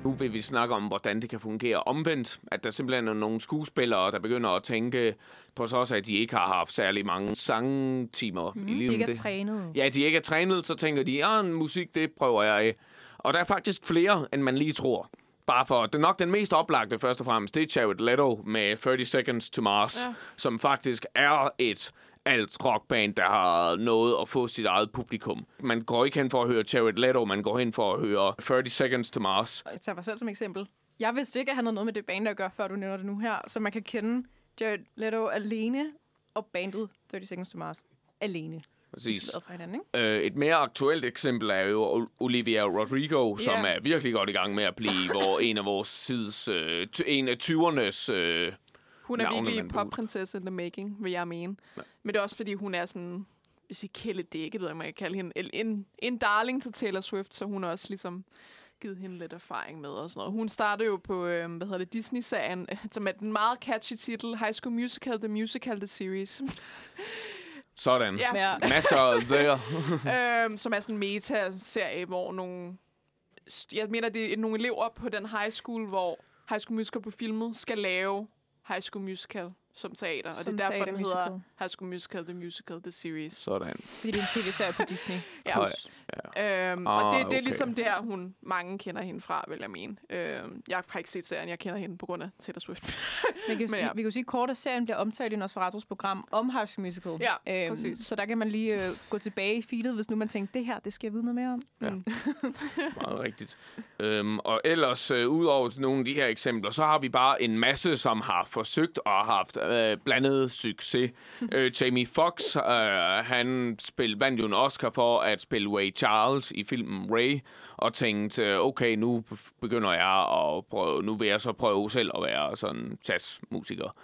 Nu vil vi snakke om, hvordan det kan fungere omvendt. At der simpelthen er nogle skuespillere, der begynder at tænke, på så også, at de ikke har haft særlig mange sangtimer mm, i livet. Ikke er Det- trænet. Ja, de ikke er trænet, så tænker de, ja, musik, det prøver jeg af. Og der er faktisk flere, end man lige tror. Bare for, det er nok den mest oplagte først og fremmest, det er Jared Leto med 30 Seconds to Mars, Ja. som faktisk er et alt rockband, der har nået at få sit eget publikum. Man går ikke hen for at høre Jared Leto, man går hen for at høre 30 Seconds to Mars. Jeg tager mig selv som eksempel. Jeg vidste ikke, at han havde noget med det band at gøre, før du nævner det nu her. Så man kan kende Jared Leto alene og bandet 30 Seconds to Mars alene. Præcis. Isoleret fra hinanden, ikke? Øh, et mere aktuelt eksempel er jo Ol- Olivia Rodrigo, som Ja. er virkelig godt i gang med at blive hvor en af vores sids, øh, en af 20'ernes... Øh, Hun er navne, virkelig popprinsesse in the making, vil jeg mene. Men det er også, fordi hun er sådan, hvis I kælde det ikke, ved jeg, man kan kalde hende, en, en, darling til Taylor Swift, så hun har også ligesom givet hende lidt erfaring med og sådan noget. Hun startede jo på, øh, hvad hedder det, Disney-serien, som er den meget catchy titel, High School Musical, The Musical, The Series. Sådan. ja. Ja. Masser there. øhm, som er sådan en meta-serie, hvor nogle... Jeg mener, det er nogle elever på den high school, hvor High School Musical på filmet skal lave High School Musical som teater. Og Som det er derfor, den teatermusical. hedder High School Musical, The Musical, The Series. Sådan. Fordi det er en tv-serie på Disney. Ja. Høj. Øhm, Ah, og det, det er okay. ligesom der, hun mange kender hende fra, vil jeg mene. Øhm, jeg har ikke set serien, jeg kender hende på grund af Taylor Swift. Man kan Men sige, ja. Vi kan jo sige, kort at serien bliver omtalt i Nosferatus program om High School Musical. Ja, præcis. Så der kan man lige øh, gå tilbage i feedet, hvis nu man tænker, det her, det skal jeg vide noget mere om. Ja. Mm. Meget rigtigt. Øhm, og ellers, øh, ud over nogle af de her eksempler, så har vi bare en masse, som har forsøgt og har haft øh, blandet succes. øh, Jamie Foxx, øh, han spil, vandt jo en Oscar for at spille Ray Charles i filmen Ray, og tænkte, øh, okay, nu begynder jeg at prøve, nu vil jeg så prøve selv at være sådan jazzmusiker.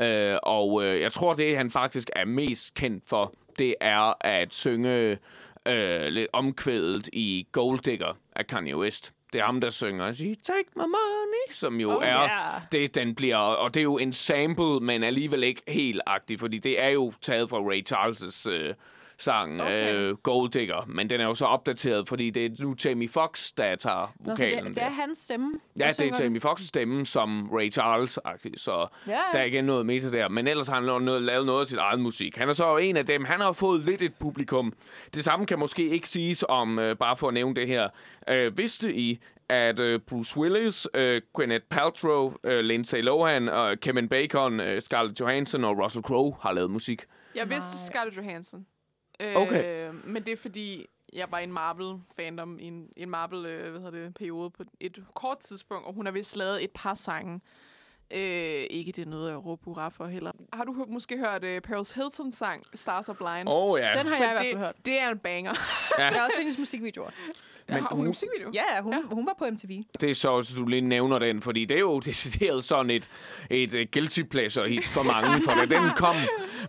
Øh, og øh, jeg tror, det han faktisk er mest kendt for, det er at synge øh, lidt omkvædet i Gold Digger af Kanye West. Det er ham, der synger She take my money, som jo Oh, er yeah. det, den bliver... Og det er jo en sample, men alligevel ikke helt agtig, fordi det er jo taget fra Ray Charles' øh, sang Okay. øh, Gold Digger, men den er jo så opdateret, fordi det er nu Jamie Foxx, der tager Nå, så vokalen det, det der. er hans stemme, Ja, det er Jamie Foxx' stemme som Ray Charles-agtig, så Ja. der er ikke noget meta der. Men ellers har han noget, lavet noget af sit eget musik. Han er så en af dem. Han har fået lidt et publikum. Det samme kan måske ikke siges om, øh, bare for at nævne det her. Øh, vidste I, at øh, Bruce Willis, øh, Gwyneth Paltrow, øh, Lindsay Lohan, øh, Kevin Bacon, øh, Scarlett Johansson og Russell Crowe har lavet musik? Jeg vidste. Scarlett Johansson. Okay. Øh, men det er fordi, jeg var en Marvel-fandom i en, en Marvel, øh, hvad hedder det, periode på et kort tidspunkt, og hun har vist lavet et par sange. Øh, ikke det er noget at råbe hurra for heller. Har du måske hørt øh, Paris Hiltons sang, Stars Are Blind? Oh, ja. Den har For jeg i hvert det, fald hørt. Det er en banger. ja. Jeg har også set hendes musikvideoer. Men har hun hun- musikvideo? Ja, ja, hun, ja. hun var på MTV. Det er så, at du lige nævner den, fordi det er jo decideret sådan et, et uh, guilty pleasure hit for mange, for da den kom,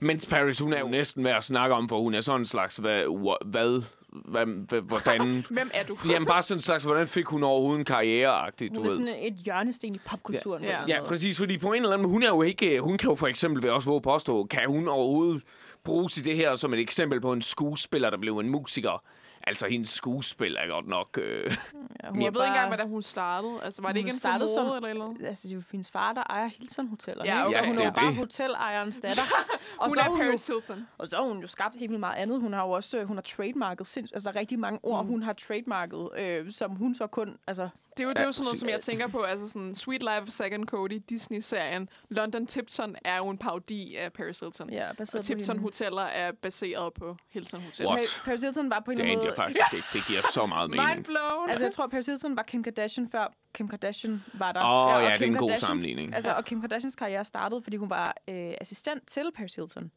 mens Paris, hun er jo næsten værd at snakke om, for hun er sådan en slags, hvad, hvad, hvad, hvordan... Hvem er du? Jamen bare sådan en slags, hvordan fik hun overhovedet en karriereagtig, du Hun er ved. sådan et hjørnesten i popkulturen. Ja. Ja, måde. præcis, fordi på en eller anden måde, hun er jo ikke, hun kan jo for eksempel, vil jeg også våge påstå, kan hun overhovedet bruges i det her som et eksempel på en skuespiller, der blev en musiker? Altså, hendes skuespil er godt nok... Øh, Ja, Men jeg ved ikke engang, hvordan hun startede. Altså, var det Hun ikke en startede som- eller eller? Altså, det er jo hendes far, der ejer Hilton Hoteller. Ja, ikke? Så okay. hun Ja, er jo det bare det. hotelejernes datter. og, Hun så er hun jo, Paris Hilton. og så har hun jo skabt helt vildt meget andet. Hun har jo også øh, hun har trademarket sinds, altså der er rigtig mange ord, Mm. hun har trademarket, øh, som hun så kun, altså Det er jo, det er Ja, jo sådan noget, som jeg tænker på. Altså sådan Sweet Life of Second Cody, Disney-serien. London Tipton er jo en parodi af Paris Hilton. ja, baseret Og Tipton på hende. Hoteller er baseret på Hilton Hoteller. What? Pa- Paris Hilton var på en det måde... faktisk ikke. Det giver så meget mening. Mind blown. Altså, jeg tror, Paris Hilton var Kim Kardashian før Kim Kardashian var der. Åh, og ja, det er Kim en god Kardashians- sammenligning. Altså, og Kim Kardashians karriere startede, fordi hun var øh, assistent til Paris Hilton.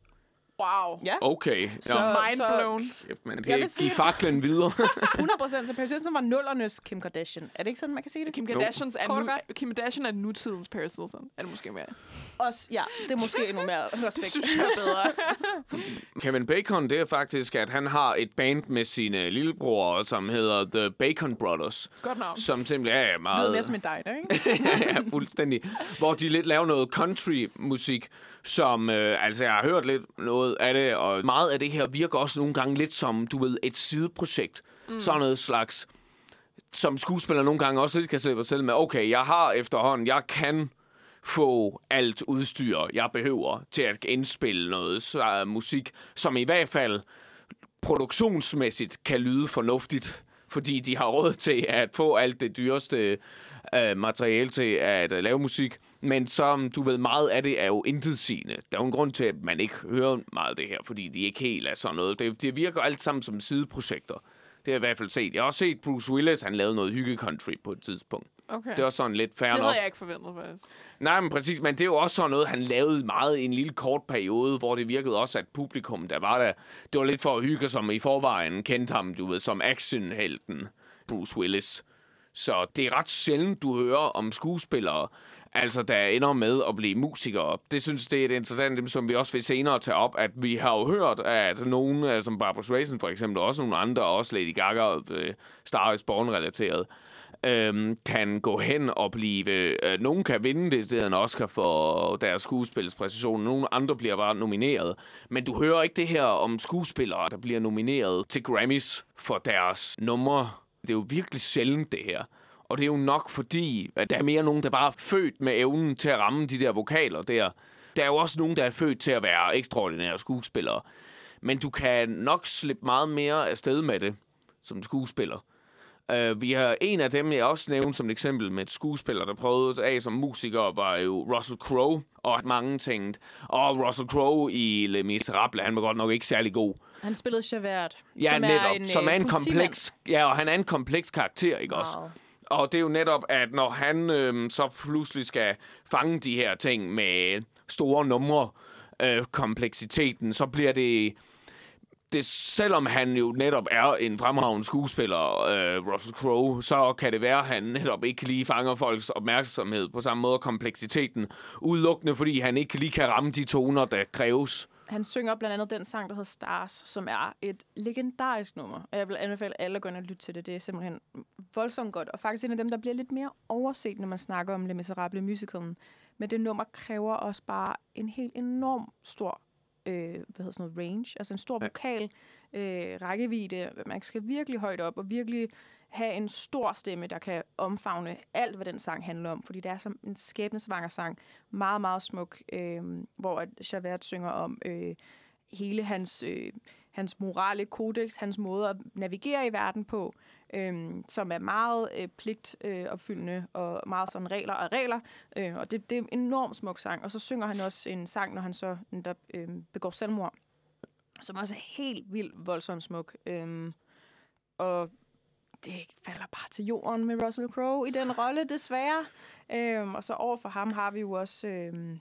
Wow. Ja. Okay. Så- Ja. Mind så- blown. Kæft, man. Jeg Det vil sige- giv faklen videre. 100 procent, så Paris Hilton var nullernes Kim Kardashian. Er det ikke sådan, man kan sige det? Kim Kardashians er, Kort og nu. Kim Kardashian er nutidens Paris Hilton. Er det måske mere? Også, ja, det er måske endnu mere respekt. Det synes jeg er bedre. Kevin Bacon, det er faktisk, at han har et band med sine lillebror, som hedder The Bacon Brothers, Godt navn. som simpelthen er Noget meget... mere som en diner, ikke? ja, fuldstændig. Hvor de lidt laver noget country-musik, som, øh, altså jeg har hørt lidt noget af det, og meget af det her virker også nogle gange lidt som, du ved, et sideprojekt. Mm. Sådan noget slags, som skuespiller nogle gange også lidt kan se sig selv med, okay, jeg har efterhånden, jeg kan få alt udstyr, jeg behøver til at indspille noget så, uh, musik, som i hvert fald produktionsmæssigt kan lyde fornuftigt, fordi de har råd til at få alt det dyreste øh, materiale til at øh, lave musik. Men som du ved, meget af det er jo intetsigende. Der er jo en grund til, at man ikke hører meget af det her, fordi de ikke helt er sådan noget. Det, det virker alt sammen som sideprojekter. Det har jeg i hvert fald set. Jeg har også set Bruce Willis, han lavede noget hygge country på et tidspunkt. Okay. Det var sådan lidt fair det havde jeg ikke forventet, faktisk. Nej, men præcis, men det er jo også sådan noget, han lavede meget i en lille kort periode, hvor det virkede også, at publikum, der var der, det var lidt for at hygge, som i forvejen kendte ham, du ved, som actionhelten Bruce Willis. Så det er ret sjældent, du hører om skuespillere, altså der ender med at blive musikere. Det synes det er et interessant, som vi også vil senere tage op, at vi har jo hørt, at nogen, øh, som Barbara Streisand for eksempel, og også nogle andre, også Lady Gaga, øh, Star is Born-relateret, øhm, kan gå hen og blive... Øh, nogen kan vinde det, det er en Oscar for deres skuespilspræcision. Nogle andre bliver bare nomineret. Men du hører ikke det her om skuespillere, der bliver nomineret til Grammys for deres numre. Det er jo virkelig sjældent, det her. Og det er jo nok fordi, at der er mere nogen, der bare er født med evnen til at ramme de der vokaler der. Der er jo også nogen, der er født til at være ekstraordinære skuespillere. Men du kan nok slippe meget mere afsted med det som skuespiller. Uh, vi har en af dem, jeg også nævnte som et eksempel med et skuespiller, der prøvede af som musiker, var jo Russell Crowe, og mange tænkte, og Russell Crowe i Le Miserable, han var godt nok ikke særlig god. Han spillede Javert, Ja, som netop, er en, som er øh, en kompleks, ja, og han er en kompleks karakter, ikke også? Og det er jo netop, at når han øh, så pludselig skal fange de her ting med store numre, øh, kompleksiteten, så bliver det, det... Selvom han jo netop er en fremragende skuespiller, øh, Russell Crowe, så kan det være, at han netop ikke lige fanger folks opmærksomhed på samme måde kompleksiteten, udelukkende fordi han ikke lige kan ramme de toner, der kræves. Han synger blandt andet den sang, der hedder Stars, som er et legendarisk nummer. Og jeg vil anbefale alle at gå ind og lytte til det. Det er simpelthen voldsomt godt. Og faktisk en af dem, der bliver lidt mere overset, når man snakker om Le Miserable musicalen. Men det nummer kræver også bare en helt enorm stor øh, hvad hedder sådan noget, range. Altså en stor vokal øh, rækkevidde. Man skal virkelig højt op og virkelig have en stor stemme, der kan omfavne alt, hvad den sang handler om. Fordi det er som en skæbnesvanger sang. Meget, meget smuk. Øh, hvor at Javert synger om øh, hele hans, øh, hans morale kodex, hans måde at navigere i verden på, øh, som er meget øh, pligtopfyldende øh, opfyldende og meget sådan regler og regler. Øh, og det, det er en enormt smuk sang. Og så synger han også en sang, når han så der, øh, begår selvmord, som også er helt vildt voldsomt smuk. Øh, og det falder bare til jorden med Russell Crowe i den rolle, desværre. Øhm, og så over for ham har vi jo også øhm,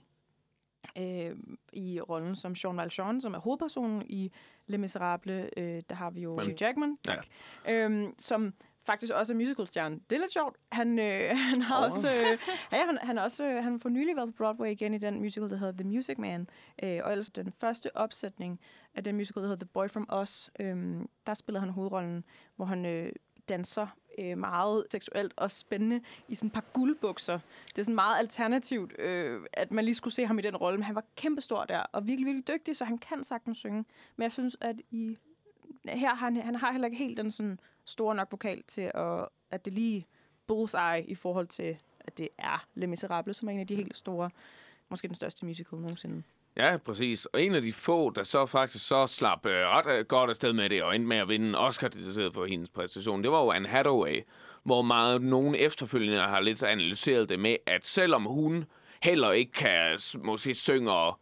øh, i rollen som Jean Valjean, som er hovedpersonen i Le Miserable, øh, der har vi jo Hugh Jackman, tak. Øhm, som faktisk også er musicalstjerne. Det er lidt sjovt. Han, øh, han har oh. også, øh, ja, han, han, også, øh, han får nylig været på Broadway igen i den musical, der hedder The Music Man. Øh, og ellers den første opsætning af den musical, der hedder The Boy From Us, øh, der spiller han hovedrollen, hvor han øh, danser øh, meget seksuelt og spændende i sådan et par guldbukser. Det er sådan meget alternativt, øh, at man lige skulle se ham i den rolle, men han var kæmpestor der, og virkelig, virkelig dygtig, så han kan sagtens synge. Men jeg synes, at i her har han, han har heller ikke helt den sådan store nok vokal til, at, at det lige bullseye i forhold til, at det er Les Miserable, som er en af de helt store, måske den største musical nogensinde. Ja, præcis. Og en af de få, der så faktisk så slap øh, ret øh, godt afsted med det, og endte med at vinde en Oscar for hendes præstation, det var jo Anne Hathaway, hvor meget nogen efterfølgende har lidt analyseret det med, at selvom hun heller ikke kan måske synge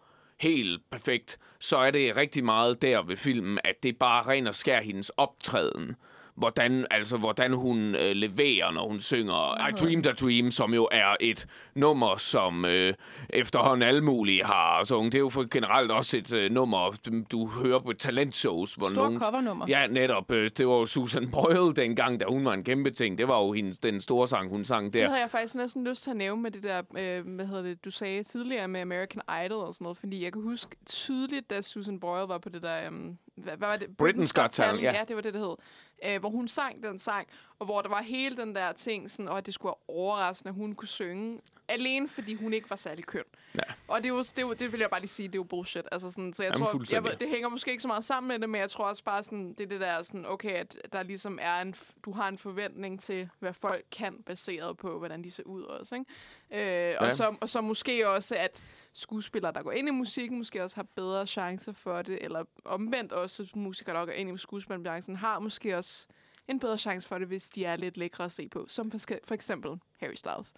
helt perfekt, så er det rigtig meget der ved filmen, at det bare ren og skær hendes optræden. Hvordan, altså, hvordan hun øh, leverer, når hun synger I Dreamed a Dream, som jo er et nummer, som øh, efterhånden alle mulige har sunget. Det er jo for generelt også et øh, nummer, du, hører på talentshows. Hvor Stor nogen, covernummer. Ja, netop. Øh, det var jo Susan Boyle dengang, da hun var en kæmpe ting. Det var jo hendes, den store sang, hun sang Det der. havde jeg faktisk næsten lyst til at nævne med det der, øh, hvad hedder det, du sagde tidligere med American Idol og sådan noget, fordi jeg kan huske tydeligt, da Susan Boyle var på det der, um, hvad, hvad var det? Britain's Got Talent, ja. ja. det var det, det hed. Øh, hvor hun sang den sang, og hvor der var hele den der ting, sådan, og at det skulle være overraskende, at hun kunne synge, alene fordi hun ikke var særlig køn. Ja. Og det, er jo, det, er jo, det vil jeg bare lige sige, det er jo bullshit. Altså sådan, så jeg Jamen, tror, jeg, det hænger måske ikke så meget sammen med det, men jeg tror også bare sådan, det er det der sådan, okay, at der ligesom er en, du har en forventning til, hvad folk kan, baseret på, hvordan de ser ud også, ikke? Øh, og, Ja. så, og så måske også, at skuespillere, der går ind i musikken, måske også har bedre chancer for det, eller omvendt også musikere, der går ind i skuespillerbranchen, har måske også en bedre chance for det, hvis de er lidt lækre at se på, som for, for eksempel Harry Styles.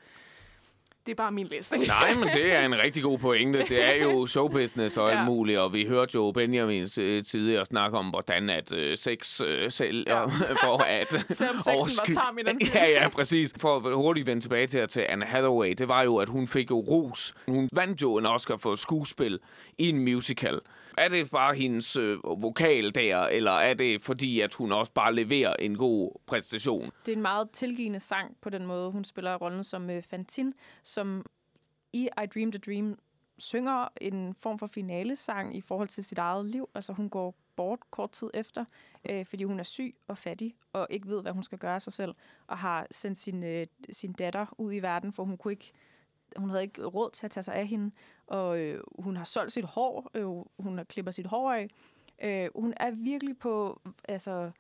Det er bare min liste. Nej, men det er en rigtig god pointe. Det er jo showbusiness og alt Ja. muligt, og vi hørte jo Benjamins øh, tidligere snakke om, hvordan at øh, sex øh, selv Ja. for at Selvom sexen var i den. Ja, ja, præcis. For at hurtigt vende tilbage til, til Anne Hathaway, det var jo, at hun fik jo ros. Hun vandt jo en Oscar for skuespil i en musical. Er det bare hendes øh, vokal der, eller er det fordi, at hun også bare leverer en god præstation? Det er en meget tilgivende sang på den måde. Hun spiller rollen som øh, Fantine, som i I Dreamed a Dream synger en form for finalesang i forhold til sit eget liv. Altså hun går bort kort tid efter, øh, fordi hun er syg og fattig og ikke ved, hvad hun skal gøre af sig selv, og har sendt sin, øh, sin datter ud i verden, for hun kunne ikke hun havde ikke råd til at tage sig af hende, og øh, hun har solgt sit hår, øh, hun har klipper sit hår af. Øh, hun er virkelig på, altså,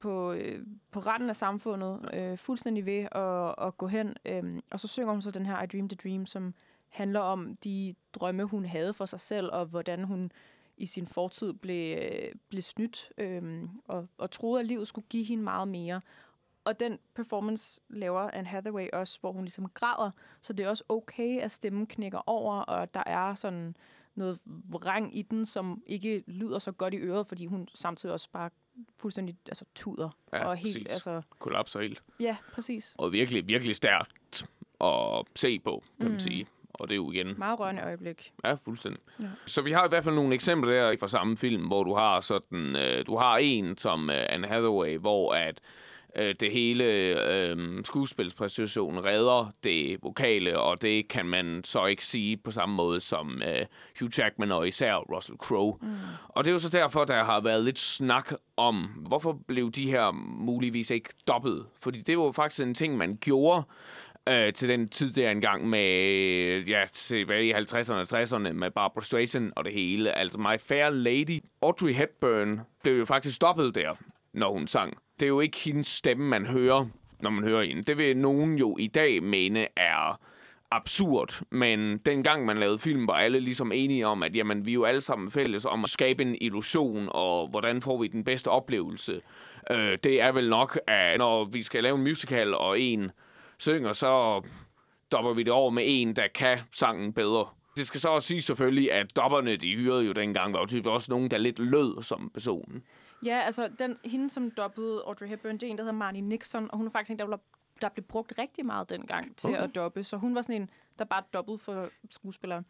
på, øh, på randen af samfundet, øh, fuldstændig ved at, at gå hen. Øh, og så synger hun så den her I Dream a Dream, som handler om de drømme, hun havde for sig selv, og hvordan hun i sin fortid blev, øh, blev snydt, øh, og, og troede, at livet skulle give hende meget mere. Og den performance laver Anne Hathaway også, hvor hun ligesom græder, så det er også okay, at stemmen knækker over, og der er sådan noget vrang i den, som ikke lyder så godt i øret, fordi hun samtidig også bare fuldstændig altså, tuder. Ja, og helt, præcis. altså, Kollapser helt. ja, præcis. Og virkelig, virkelig stærkt at se på, kan man Mm. sige. Og det er jo igen Meget rørende øjeblik. Ja, fuldstændig. Ja. Så vi har i hvert fald nogle eksempler der fra samme film, hvor du har sådan, øh, du har en som øh, Anne Hathaway, hvor at øh, det hele øh, skuespilspræstationen redder det vokale, og det kan man så ikke sige på samme måde som øh, Hugh Jackman og især Russell Crowe. Mm. Og det er jo så derfor, der har været lidt snak om, hvorfor blev de her muligvis ikke dobbelt? Fordi det var jo faktisk en ting, man gjorde øh, til den tid der engang med, ja, tilbage i 50'erne og 60'erne med Barbara Streisand og det hele. Altså My Fair Lady. Audrey Hepburn blev jo faktisk stoppet der, når hun sang. Det er jo ikke hendes stemme, man hører, når man hører hende. Det vil nogen jo i dag mene er absurd, men dengang man lavede film, var alle ligesom enige om, at jamen, vi er jo alle sammen fælles om at skabe en illusion, og hvordan får vi den bedste oplevelse. Øh, det er vel nok, at når vi skal lave en musical, og en synger, så dopper vi det over med en, der kan sangen bedre. Det skal så også sige selvfølgelig, at dopperne, de hyrede jo dengang, var jo typisk også nogen, der lidt lød som personen. Ja, altså den, hende, som dobbede Audrey Hepburn, det er en, der hedder Marnie Nixon, og hun er faktisk en, der, blev, der blev brugt rigtig meget dengang til Okay. at dobbe. Så hun var sådan en, der bare dobbede for skuespillere.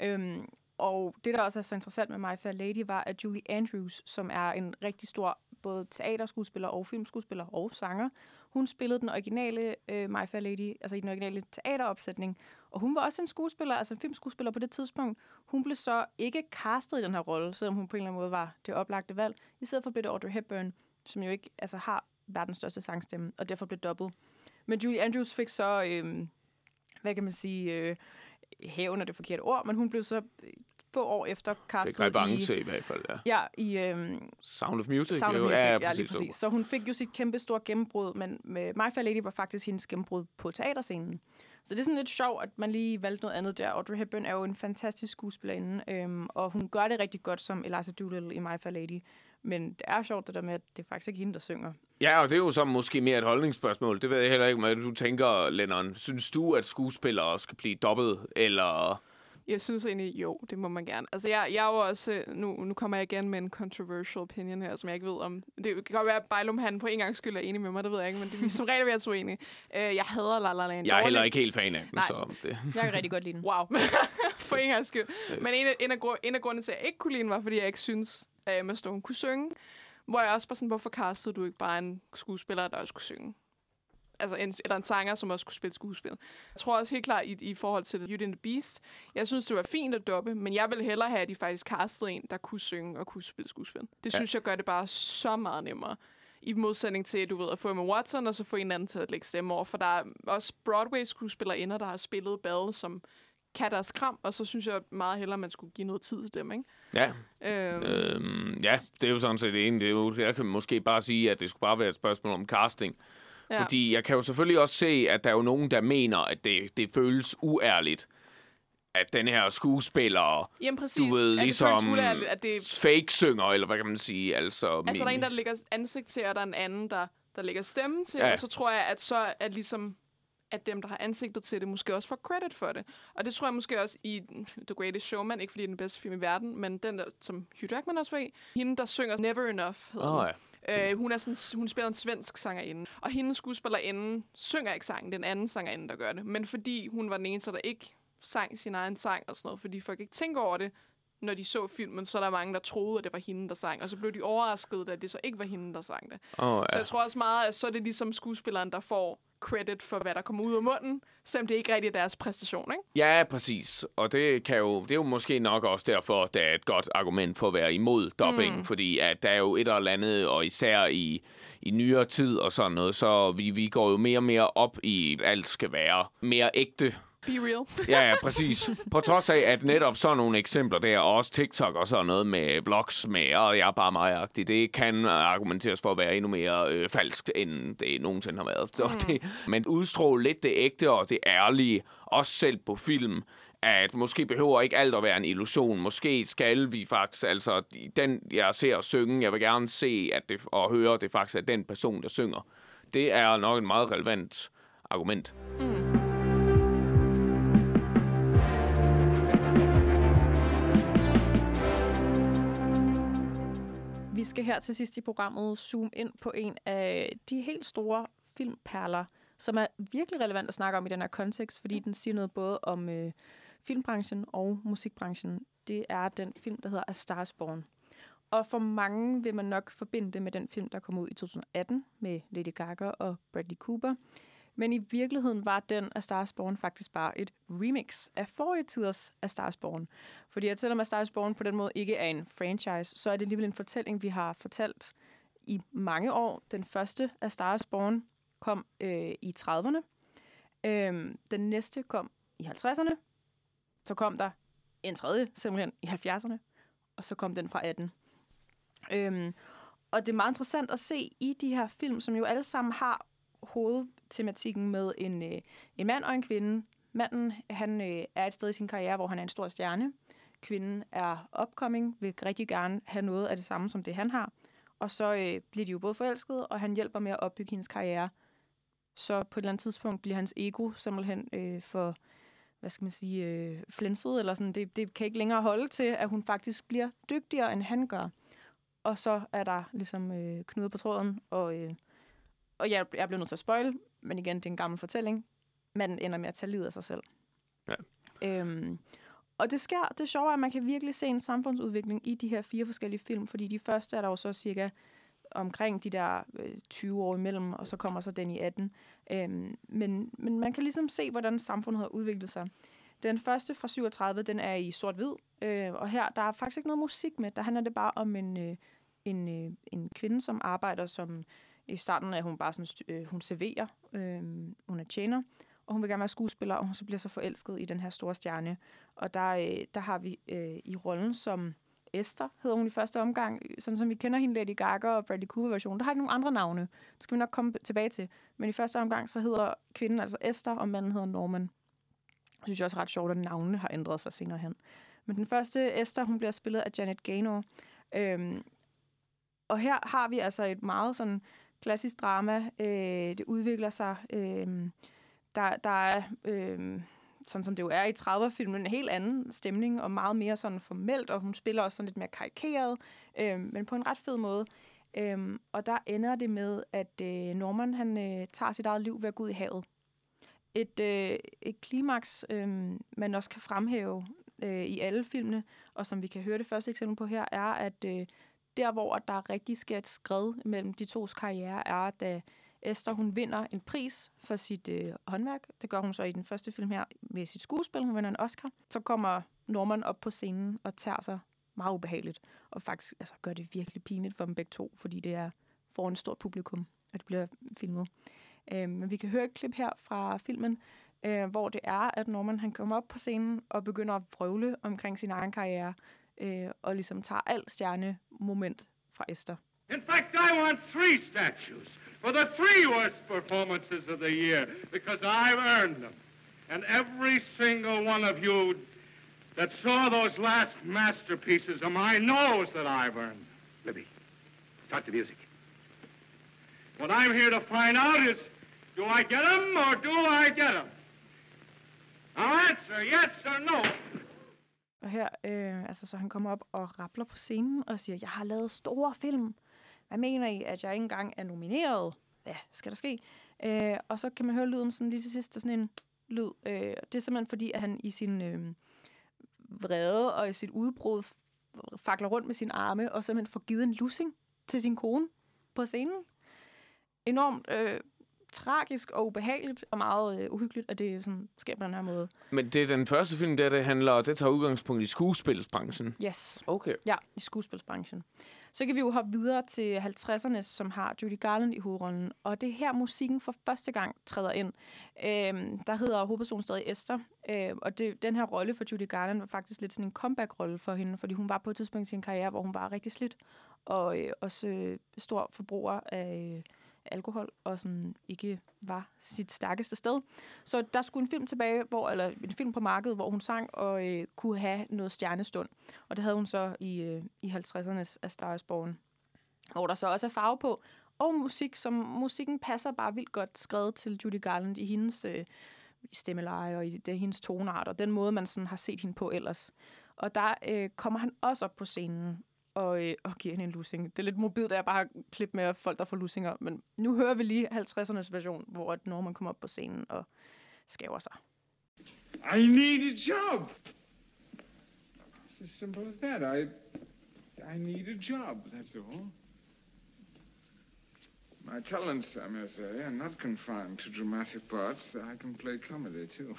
Øhm, og det, der også er så interessant med My Fair Lady, var, at Julie Andrews, som er en rigtig stor både teaterskuespiller og filmskuespiller og sanger, hun spillede den originale øh, My Fair Lady, altså i den originale teateropsætning. Og hun var også en skuespiller, altså en filmskuespiller på det tidspunkt. Hun blev så ikke castet i den her rolle, selvom hun på en eller anden måde var det oplagte valg. I stedet for blev det Audrey Hepburn, som jo ikke altså, har verdens største sangstemme, og derfor blev dobbelt. Men Julie Andrews fik så, øh, hvad kan man sige, øh, hævn er det forkerte ord, men hun blev så øh, få år efter Fik castet i... revanche i hvert fald, ja. Ja, i øhm, Sound of Music. Sound of. Music, ja, ja, præcis. lige præcis. Så hun fik jo sit kæmpe store gennembrud, men med My Fair Lady var faktisk hendes gennembrud på teaterscenen. Så det er sådan lidt sjovt, at man lige valgte noget andet der. Audrey Hepburn er jo en fantastisk skuespillerinde, øhm, og hun gør det rigtig godt som Eliza Doolittle i My Fair Lady. Men det er sjovt det der med, at det er faktisk ikke hende, der synger. Ja, og det er jo så måske mere et holdningsspørgsmål. Det ved jeg heller ikke, hvad du tænker, Lennon. Synes du, at skuespillere skal blive dobbelt, eller... Jeg synes egentlig, jo, det må man gerne. Altså, jeg, jeg er jo også... øh, Nu, nu kommer jeg igen med en controversial opinion her, som jeg ikke ved om... Det kan godt være, at Bejlum han på en gang skyld er enig med mig, det ved jeg ikke, men det, som regel er jeg så uenig. Uh, jeg hader La La Land. Jeg er heller ikke helt fan af den, Nej. så det... Jeg kan rigtig godt lide den. Wow. for en gang skyld. Men en af, en, af, en af grundene til, at jeg ikke kunne lide den, var, fordi jeg ikke synes, at Emma Stone kunne synge. Hvor jeg også bare sådan, hvorfor castede du ikke bare en skuespiller, der også kunne synge? Altså, en, eller en sanger, som også kunne spille skuespil. Jeg tror også helt klart i, i forhold til Beauty and the Beast, jeg synes, det var fint at doppe, men jeg ville hellere have, at de faktisk castede en, der kunne synge og kunne spille skuespil. Det Ja. synes jeg gør det bare så meget nemmere. I modsætning til, du ved, at få Emma Watson, og så få en anden til at lægge stemme over. For der er også Broadway-skuespillerinder, der har spillet Belle, som kan deres kram, og så synes jeg meget hellere, at man skulle give noget tid til dem, ikke? Ja, Øhm, øhm, ja, det er jo sådan set det ene. Det er jo, jeg kan måske bare sige, at det skulle bare være et spørgsmål om casting. Ja. Fordi jeg kan jo selvfølgelig også se, at der er jo nogen, der mener, at det, det føles uærligt, at den her skuespiller, Jamen præcis, du ved, at det ligesom uærligt, at det, fake synger, eller hvad kan man sige? Altså, altså der er min- en, der lægger ansigt til, og der er en anden, der, der lægger stemme til, Ja. og så tror jeg, at så er ligesom at dem, der har ansigtet til det, måske også får credit for det. Og det tror jeg måske også i The Greatest Showman, ikke fordi det er den bedste film i verden, men den der, som Hugh Jackman også var i, hende, der synger Never Enough, hedder den. ja. Øh, hun, er sådan, hun spiller en svensk sangerinde. Og hendes skuespillerinde synger ikke sangen, den anden sangerinde, der gør det. Men fordi hun var den eneste, der ikke sang sin egen sang og sådan noget, fordi folk ikke tænker over det, når de så filmen, så er der mange, der troede, at det var hende, der sang. Og så blev de overrasket, at det så ikke var hende, der sang det. Så ja. jeg tror også meget, at så er det ligesom skuespilleren, der får credit for, hvad der kommer ud af munden, selvom det ikke rigtig er deres præstation, ikke? Ja, præcis. Og det, kan jo, det er jo måske nok også derfor, det er et godt argument for at være imod dubbing, mm. fordi at der er jo et eller andet, og især i, i nyere tid og sådan noget, så vi, vi går jo mere og mere op i, at alt skal være mere ægte. Be real. Ja, ja, præcis. På trods af, at netop sådan nogle eksempler der, og også TikTok og sådan noget med vlogs med, og jeg er bare mig det kan argumenteres for at være endnu mere øh, falsk, end det nogensinde har været. Så det, men udstråle lidt det ægte og det ærlige, også selv på film, at måske behøver ikke alt at være en illusion. Måske skal vi faktisk, altså den jeg ser synge, jeg vil gerne se at det, og høre, det faktisk er den person, der synger. Det er nok et meget relevant argument. Vi skal her til sidst i programmet zoome ind på en af de helt store filmperler, som er virkelig relevant at snakke om i den her kontekst, fordi den siger noget både om øh, filmbranchen og musikbranchen. Det er den film, der hedder A Star is Born. Og for mange vil man nok forbinde det med den film, der kom ud i 2018 med Lady Gaga og Bradley Cooper. Men i virkeligheden var den af Star Born faktisk bare et remix af forrige tiders af Star Born. Fordi at selvom A Star Born på den måde ikke er en franchise, så er det alligevel en fortælling, vi har fortalt i mange år. Den første af Star Born kom øh, i 30'erne. Øhm, den næste kom i 50'erne. Så kom der en tredje simpelthen i 70'erne. Og så kom den fra 18. Øhm, og det er meget interessant at se i de her film, som jo alle sammen har hovedtematikken med en, øh, en mand og en kvinde. Manden han øh, er et sted i sin karriere, hvor han er en stor stjerne. Kvinden er upcoming, vil rigtig gerne have noget af det samme, som det han har. Og så øh, bliver de jo både forelskede, og han hjælper med at opbygge hendes karriere. Så på et eller andet tidspunkt bliver hans ego simpelthen øh, for, hvad skal man sige, øh, flænset, eller sådan. Det, det kan ikke længere holde til, at hun faktisk bliver dygtigere, end han gør. Og så er der ligesom øh, knude på tråden, og, øh, og jeg, jeg bliver nødt til at spoil, men igen, det er en gammel fortælling. Manden ender med at tage livet af sig selv. Ja. Øhm, og det sker, det sjove er, at man kan virkelig se en samfundsudvikling i de her fire forskellige film, fordi de første er der jo så cirka omkring de der øh, 20 år imellem, og så kommer så den i 18. Øhm, men, men man kan ligesom se, hvordan samfundet har udviklet sig. Den første fra 37, den er i sort-hvid, øh, og her der er faktisk ikke noget musik med. Der handler det bare om en, øh, en, øh, en kvinde, som arbejder som... I starten er hun bare sådan, øh, hun serverer, øh, hun er tjener, og hun vil gerne være skuespiller, og hun så bliver så forelsket i den her store stjerne. Og der, øh, der har vi øh, i rollen som Esther, hedder hun i første omgang, sådan som vi kender hende Lady Gaga og Bradley Cooper-versionen. Der har de nogle andre navne. Det skal vi nok komme tilbage til. Men i første omgang, så hedder kvinden altså Esther, og manden hedder Norman. Jeg synes også ret sjovt, at navnene har ændret sig senere hen. Men den første Esther, hun bliver spillet af Janet Gaynor. Øhm, og her har vi altså et meget sådan klassisk drama. Øh, det udvikler sig. Øh, der, der er, øh, sådan som det jo er i 30'er-filmen, en helt anden stemning, og meget mere sådan formelt, og hun spiller også sådan lidt mere karikeret, øh, men på en ret fed måde. Øh, og der ender det med, at øh, Norman han øh, tager sit eget liv ved at gå ud i havet. Et, øh, et klimaks, øh, man også kan fremhæve øh, i alle filmene, og som vi kan høre det første eksempel på her, er, at øh, der, hvor der rigtig sker et skred mellem de tos karriere, er, da Esther hun vinder en pris for sit øh, håndværk. Det gør hun så i den første film her med sit skuespil. Hun vinder en Oscar. Så kommer Norman op på scenen og tager sig meget ubehageligt. Og faktisk altså, gør det virkelig pinligt for dem begge to, fordi det er foran et stort publikum, at det bliver filmet. Øh, men vi kan høre et klip her fra filmen, øh, hvor det er, at Norman han kommer op på scenen og begynder at vrøvle omkring sin egen karriere, øh, og ligesom tager alt stjernemoment fra Esther. In fact, I want three statues for the three worst performances of the year because I've earned them. And every single one of you that saw those last masterpieces of mine knows that I've earned them. Libby, start the music. What I'm here to find out is, do I get them or do I get them? Now answer yes or no. Og her, øh, altså, så han kommer op og rappler på scenen og siger, jeg har lavet store film. Hvad mener I, at jeg ikke engang er nomineret? Hvad skal der ske? Øh, og så kan man høre lyden sådan lige til sidst, der sådan en lyd. Øh, det er simpelthen fordi, at han i sin øh, vrede og i sit udbrud fakler rundt med sin arme, og simpelthen får givet en lussing til sin kone på scenen. Enormt øh, tragisk og ubehageligt, og meget øh, uhyggeligt, at det sådan, sker på den her måde. Men det er den første film, der det handler, det tager udgangspunkt i skuespilsbranchen. Yes. Okay. Ja, i skuespilsbranchen. Så kan vi jo hoppe videre til 50'erne, som har Judy Garland i hovedrollen. Og det er her, musikken for første gang træder ind. Øhm, der hedder hovedpersonen stadig Esther. Øhm, og det, den her rolle for Judy Garland var faktisk lidt sådan en comeback-rolle for hende, fordi hun var på et tidspunkt i sin karriere, hvor hun var rigtig slidt. Og øh, også øh, stor forbruger af... Alkohol, og sådan ikke var sit stærkeste sted. Så der skulle en film tilbage, hvor, eller en film på markedet, hvor hun sang og øh, kunne have noget stjernestund. Og det havde hun så i, øh, i 50'ernes af Stars Born. Hvor der så også er farve på, og musik, som musikken passer bare vildt godt skrevet til Judy Garland i hendes øh, stemmeleje og i det, hendes tonart, og den måde, man sådan har set hende på ellers. Og der øh, kommer han også op på scenen, og, øh, og giver hende en lussing. Det er lidt mobilt, at jeg bare har klip med folk, der får lussinger. Men nu hører vi lige 50'ernes version, hvor at Norman kommer op på scenen og skæver sig. I need a job. It's as simple as that. I, I need a job, that's all. My talents, I may say, are not confined to dramatic parts. I can play comedy, too.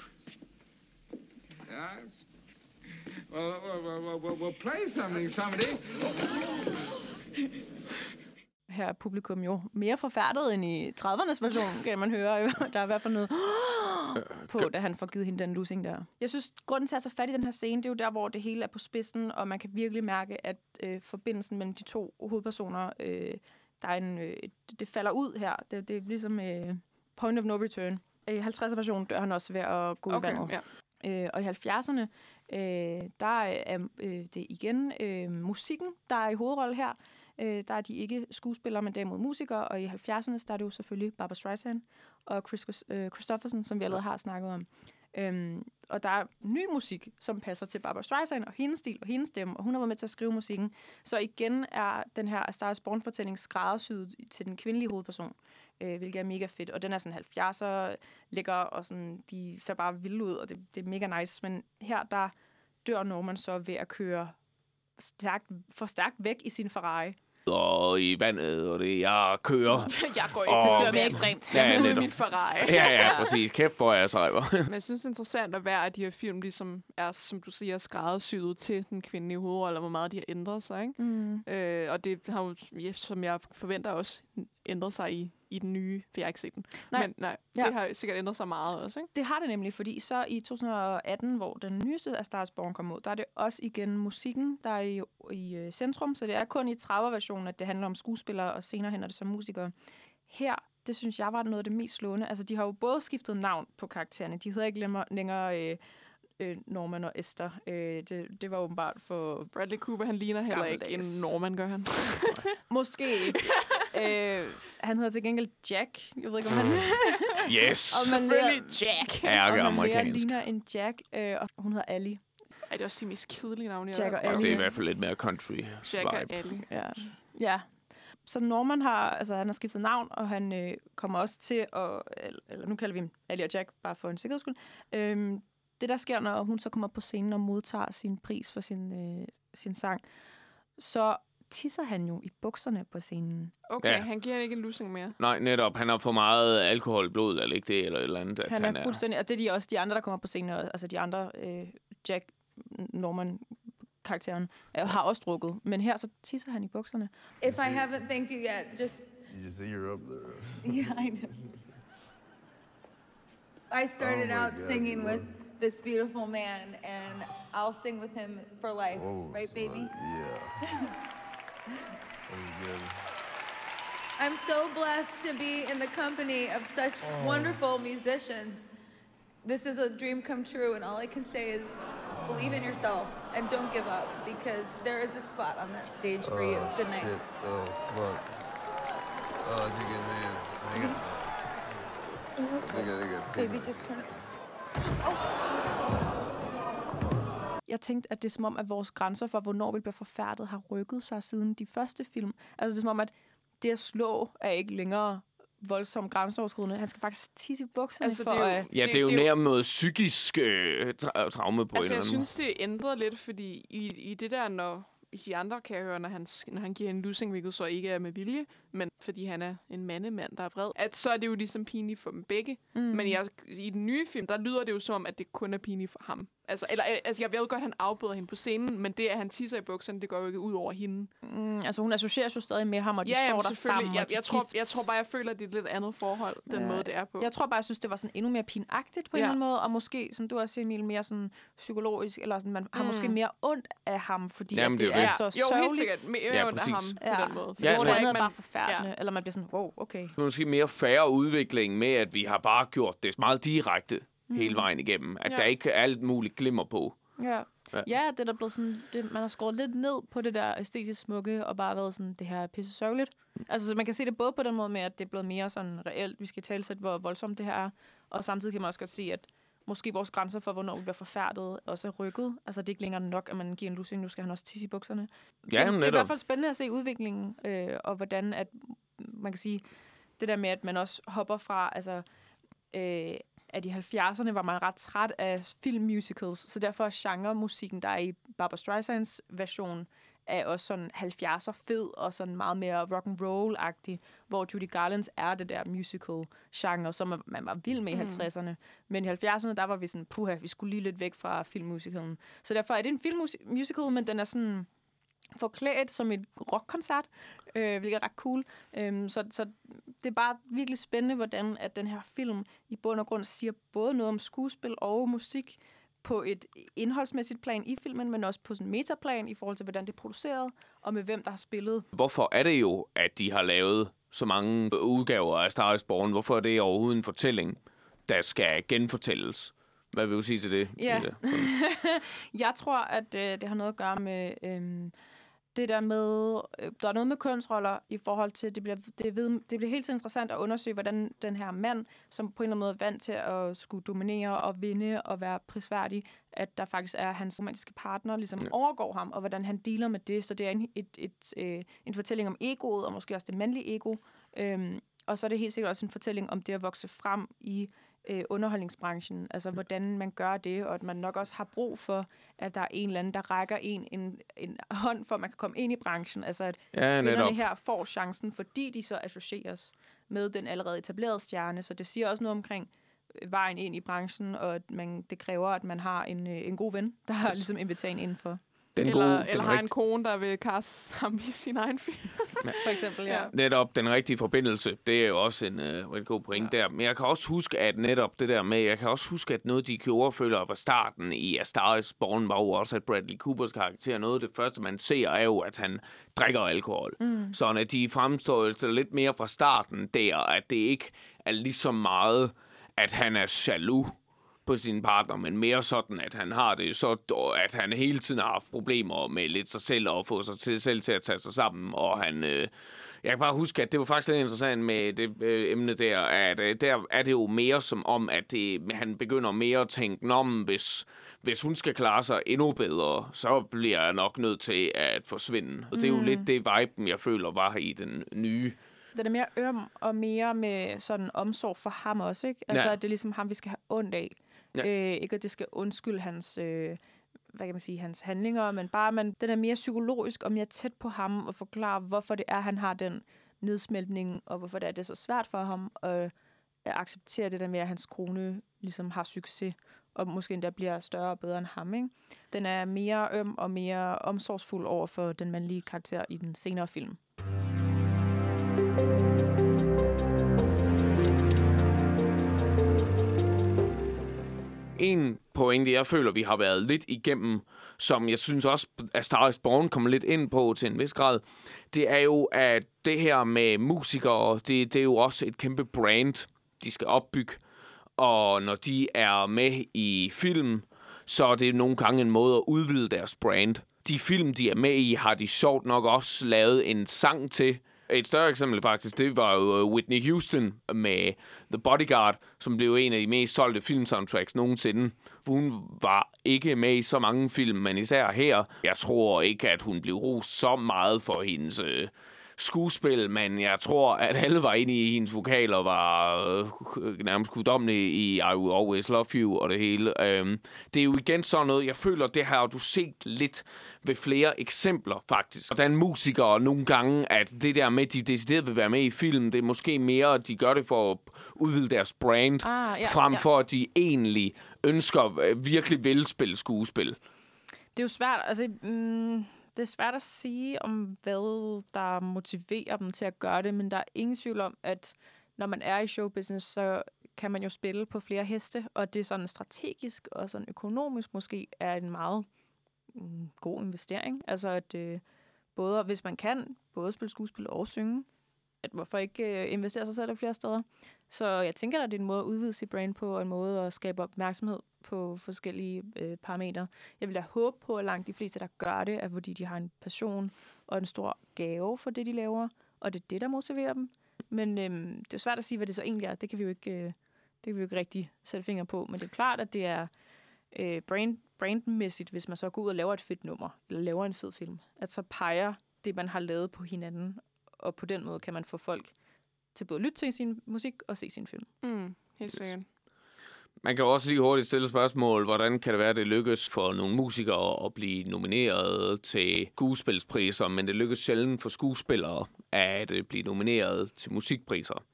Yes. Well, well, well, well, play something, somebody. Her er publikum jo mere forfærdet end i 30'ernes version, kan man høre. Der er i hvert fald noget på, da han får givet hende den lussing der. Jeg synes, grunden til at tage fat i den her scene, det er jo der, hvor det hele er på spidsen, og man kan virkelig mærke, at øh, forbindelsen mellem de to hovedpersoner, øh, der er en, øh, det falder ud her. Det, det er ligesom øh, point of no return. I 50'er versionen dør han også ved at gå Okay, i vandet. ja. Øh, og i 70'erne, øh, der er øh, det igen øh, musikken, der er i hovedrolle her. Øh, der er de ikke skuespillere, men derimod musikere. Og i 70'erne, der er det jo selvfølgelig Barbara Streisand og Chris øh, Christofferson, som vi allerede har snakket om. Øhm, og der er ny musik, som passer til Barbara Streisand og hendes stil og hendes stemme, og hun har været med til at skrive musikken. Så igen er den her A Star Born-fortælling skræddersyet til den kvindelige hovedperson, øh, hvilket er mega fedt. Og den er sådan 70'er lækker, og sådan, de ser bare vilde ud, og det, det er mega nice. Men her, der dør Norman så ved at køre stærkt, for stærkt væk i sin Ferrari. Og i vandet, og det jeg kører. jeg går ikke. Det skal være mere ekstremt. Ja, Jeg skal ud i min Ferrari. Ja, ja, præcis. Kæft, hvor jeg sejver. Men jeg synes, det er interessant, at hver af de her film ligesom er, som du siger, skræddersyet til den kvindelige hovedrolle, og hvor meget de har ændret sig. Ikke? Mm. Øh, og det har jo, ja, som jeg forventer, også ændret sig i, i den nye, for jeg har ikke set den. Nej. Men nej, Ja. det har sikkert ændret sig meget også, ikke? Det har det nemlig, fordi så i 2018, hvor den nyeste af Stars Born kom ud, der er det også igen musikken, der er i, i øh, centrum, så det er kun i 30'er-versionen, at det handler om skuespillere, og senere hen er det som musikere. Her, det synes jeg var noget af det mest slående. Altså, de har jo både skiftet navn på karaktererne. De hedder ikke længere, længere øh, øh, Norman og Esther. Øh, det, det var åbenbart for... Bradley Cooper, han ligner heller ikke en. Norman, gør han. Måske. øh, han hedder til gengæld Jack. Jeg ved ikke, om han... Yes. og man Selvfølgelig lærer- Jack. Ærke og man amerikansk. ligner en Jack, øh, og hun hedder Allie. Ej, det er også de mest kedelige navne, jeg Jack og. Og Ellie. det er i hvert fald lidt mere country Jack og vibe. Ellie. Ja. ja. Så Norman har, altså han har skiftet navn, og han øh, kommer også til at, eller, eller nu kalder vi ham Ali og Jack, bare for en sikkerheds skyld. Øhm, det der sker, når hun så kommer på scenen og modtager sin pris for sin, øh, sin sang, så tisser han jo i bukserne på scenen. Okay, Ja. han giver ikke en losing mere. Nej, netop. Han har for meget alkohol i blodet, eller ikke det, eller et eller andet. At Han er fuldstændig, og det er de også de andre, der kommer på scenen, altså de andre, øh, Jack, Norman, karakteren, øh, har også drukket. Men her så tisser han i bukserne. If I haven't thanked you yet, just You just say you're up there. yeah, I know. I started Oh out God, singing you with love- this beautiful man, and I'll sing with him for life, Oh, right, baby? that- yeah. That was good. I'm so blessed to be in the company of such Oh. wonderful musicians. This is a dream come true, and all I can say is believe in yourself and don't give up because there is a spot on that stage for you. Oh, Good night. Shit. Oh, fuck. Oh, nigga, man. Nigga. Nigga, nigga. Baby, just turn it. Jeg tænkte, at det er som om, at vores grænser for, hvornår vi bliver forfærdet, har rykket sig siden de første film. Altså det er som om, at det at slå er ikke længere voldsomt grænseoverskridende. Han skal faktisk tisse i bukserne Altså, for det er jo-. Ja, det er jo mere noget psykisk øh, tra- traume på Altså, en jeg eller anden synes, det ændrer lidt, fordi i, i det der, når i de andre kan jeg høre, når han, når han giver en losing, hvilket så ikke er med vilje, men fordi han er en mandemand, der er vred, at så er det jo ligesom pinligt for dem begge. Mm. Mm. Men jeg, i den nye film, der lyder det jo som, at det kun er pinligt for ham. Altså, eller, altså jeg ved godt, at han afbryder hende på scenen, men det, at han tisser i bukserne, det går jo ikke ud over hende. Mm, altså hun associeres jo stadig med ham, og de ja, står jamen, der sammen, jeg, og de jeg, tror, jeg tror bare, jeg føler, at det er et lidt andet forhold, den Ja. måde, det er på. Jeg tror bare, jeg synes, det var sådan endnu mere pinagtigt på en Ja. eller anden måde, og måske, som du også siger, Emil, mere sådan psykologisk, eller sådan, man har Mm. måske mere ondt af ham, fordi Jamen, det det er er, jo så det. Jo, helt sørgeligt. sikkert. Mere Ja, ondt af præcis. ham på den måde. Ja, Ja, hvor tror det andet jeg er ikke, bare forfærdende, ja. eller man bliver sådan, wow, okay. måske mere færre udvikling med, at vi har bare gjort det meget direkte Mhm. hele vejen igennem. At Ja. der ikke er alt muligt glimmer på. Ja. Ja. Ja, det er der blevet sådan, det, man har skåret lidt ned på det der æstetisk smukke, og bare været sådan, det her er pisse sørgeligt. Altså, så man kan se det både på den måde med, at det er blevet mere sådan reelt, vi skal tale sæt, hvor voldsomt det her er, og samtidig kan man også godt se, at måske vores grænser for, hvornår vi bliver forfærdet, også er rykket. Altså, det er ikke længere nok, at man giver en lussing, nu skal han også tisse i bukserne. Ja, det, det er i hvert fald spændende at se udviklingen, øh, og hvordan at, man kan sige, det der med, at man også hopper fra, altså, øh, at i 70'erne var man ret træt af filmmusicals, så derfor er genremusikken, der er i Barbara Streisands version, er også sådan 70'er fed og sådan meget mere rock and roll agtig hvor Judy Garlands er det der musical genre, som man- man var vild med i Mm. 50'erne. Men i 70'erne, der var vi sådan, puha, vi skulle lige lidt væk fra filmmusicalen. Så derfor er det en filmmusical, men den er sådan forklædt som et rockkoncert, øh, hvilket er ret cool. Øhm, så, så det er bare virkelig spændende, hvordan at den her film i bund og grund siger både noget om skuespil og musik på et indholdsmæssigt plan i filmen, men også på sådan en metaplan i forhold til, hvordan det er produceret, og med hvem, der har spillet. Hvorfor er det jo, at de har lavet så mange udgaver af Star is Born? Hvorfor er det overhovedet en fortælling, der skal genfortælles? Hvad vil du sige til det? Ja. Jeg tror, at øh, det har noget at gøre med øh, det der med, øh, der er noget med kønsroller i forhold til, det bliver, det, ved, det bliver helt interessant at undersøge, hvordan den her mand, som på en eller anden måde er vant til at skulle dominere og vinde og være prisværdig, at der faktisk er hans romantiske partner, ligesom ja. overgår ham, og hvordan han dealer med det. Så det er en, et, et, øh, en fortælling om egoet, og måske også det mandlige ego. Øhm, og så er det helt sikkert også en fortælling om det at vokse frem i øh, underholdningsbranchen. Altså, hvordan man gør det, og at man nok også har brug for, at der er en eller anden, der rækker en en, en hånd, for at man kan komme ind i branchen. Altså, at Ja, kvinderne netop. her får chancen, fordi de så associeres med den allerede etablerede stjerne. Så det siger også noget omkring øh, vejen ind i branchen, og at man, det kræver, at man har en, øh, en god ven, der har ligesom inviterer en indenfor. Den eller, gode, den eller har en rigt- kone, der vil kaste ham i sin egen film. For eksempel, ja. Netop den rigtige forbindelse, det er jo også en øh, rigtig god point ja. der. Men jeg kan også huske, at netop det der med, jeg kan også huske, at noget, de gjorde, føler fra starten i A Star is Born, var jo også, at Bradley Coopers karakter, noget af det første, man ser, er jo, at han drikker alkohol. Mm. Sådan at de fremstår lidt mere fra starten der, at det ikke er lige så meget, at han er jaloux på sin partner, men mere sådan, at han har det så, at han hele tiden har haft problemer med lidt sig selv og få sig til, selv til at tage sig sammen, og han... Øh, jeg kan bare huske, at det var faktisk lidt interessant med det øh, emne der, at øh, der er det jo mere som om, at det, han begynder mere at tænke, men hvis, hvis hun skal klare sig endnu bedre, så bliver jeg nok nødt til at forsvinde. Og det er jo Mm. lidt det vibe, jeg føler var i den nye. Den er mere øm og mere med sådan omsorg for ham også, ikke? Altså, Ja. at det er ligesom ham, vi skal have ondt af. Ja. Øh, ikke at det skal undskylde hans, øh, hvad kan man sige, hans handlinger, men bare, man, den er mere psykologisk og mere tæt på ham og forklare, hvorfor det er, han har den nedsmeltning, og hvorfor det er, det er så svært for ham at, at acceptere det der med, at hans kone ligesom har succes, og måske endda bliver større og bedre end ham. Ikke? Den er mere øm og mere omsorgsfuld over for den mandlige karakter i den senere film. En pointe, jeg føler, vi har været lidt igennem, som jeg synes også, at Star Wars Born kommer lidt ind på til en vis grad, det er jo, at det her med musikere, det, det er jo også et kæmpe brand, de skal opbygge. Og når de er med i film, så er det nogle gange en måde at udvide deres brand. De film, de er med i, har de sjovt nok også lavet en sang til. Et større eksempel faktisk, det var jo øh, Whitney Houston med The Bodyguard, som blev en af de mest solgte filmsoundtracks nogensinde. Hun var ikke med i så mange film, men især her. Jeg tror ikke, at hun blev rost så meget for hendes øh, skuespil, men jeg tror, at alle var inde i hendes vokaler, var øh, nærmest guddommelige i I Will Always Love You og det hele. Øhm, det er jo igen sådan noget, jeg føler, det har du set lidt ved flere eksempler, faktisk. Hvordan musikere nogle gange, at det der med, at de decideret vil være med i film, det er måske mere, at de gør det for at udvide deres brand, Ah, ja, frem ja. for, at de egentlig ønsker øh, virkelig vil spille skuespil. Det er jo svært, altså, mm, det er svært at sige om, hvad der motiverer dem til at gøre det, men der er ingen tvivl om, at når man er i showbusiness, så kan man jo spille på flere heste, og det er sådan strategisk og sådan økonomisk måske er en meget mm, god investering. Altså at øh, både, hvis man kan, både spille skuespil og synge, at hvorfor ikke øh, investere sig selv flere steder. Så jeg tænker, at det er en måde at udvide sit brand på, og en måde at skabe opmærksomhed på forskellige øh, parametre. Jeg vil da håbe på, at langt de fleste, der gør det, er fordi de har en passion og en stor gave for det, de laver, og det er det, der motiverer dem. Men øh, det er svært at sige, hvad det så egentlig er. Det kan vi jo ikke, øh, det kan vi jo ikke rigtig sætte fingre på. Men det er klart, at det er øh, brand, brandmæssigt, hvis man så går ud og laver et fedt nummer, eller laver en fed film, at så peger det, man har lavet på hinanden, og på den måde kan man få folk til både at lytte til sin musik og se sin film. Mm, helt sikkert. Man kan også lige hurtigt stille spørgsmål, hvordan kan det være, at det lykkes for nogle musikere at blive nomineret til skuespilspriser, men det lykkes sjældent for skuespillere at øh, blive nomineret til musikpriser?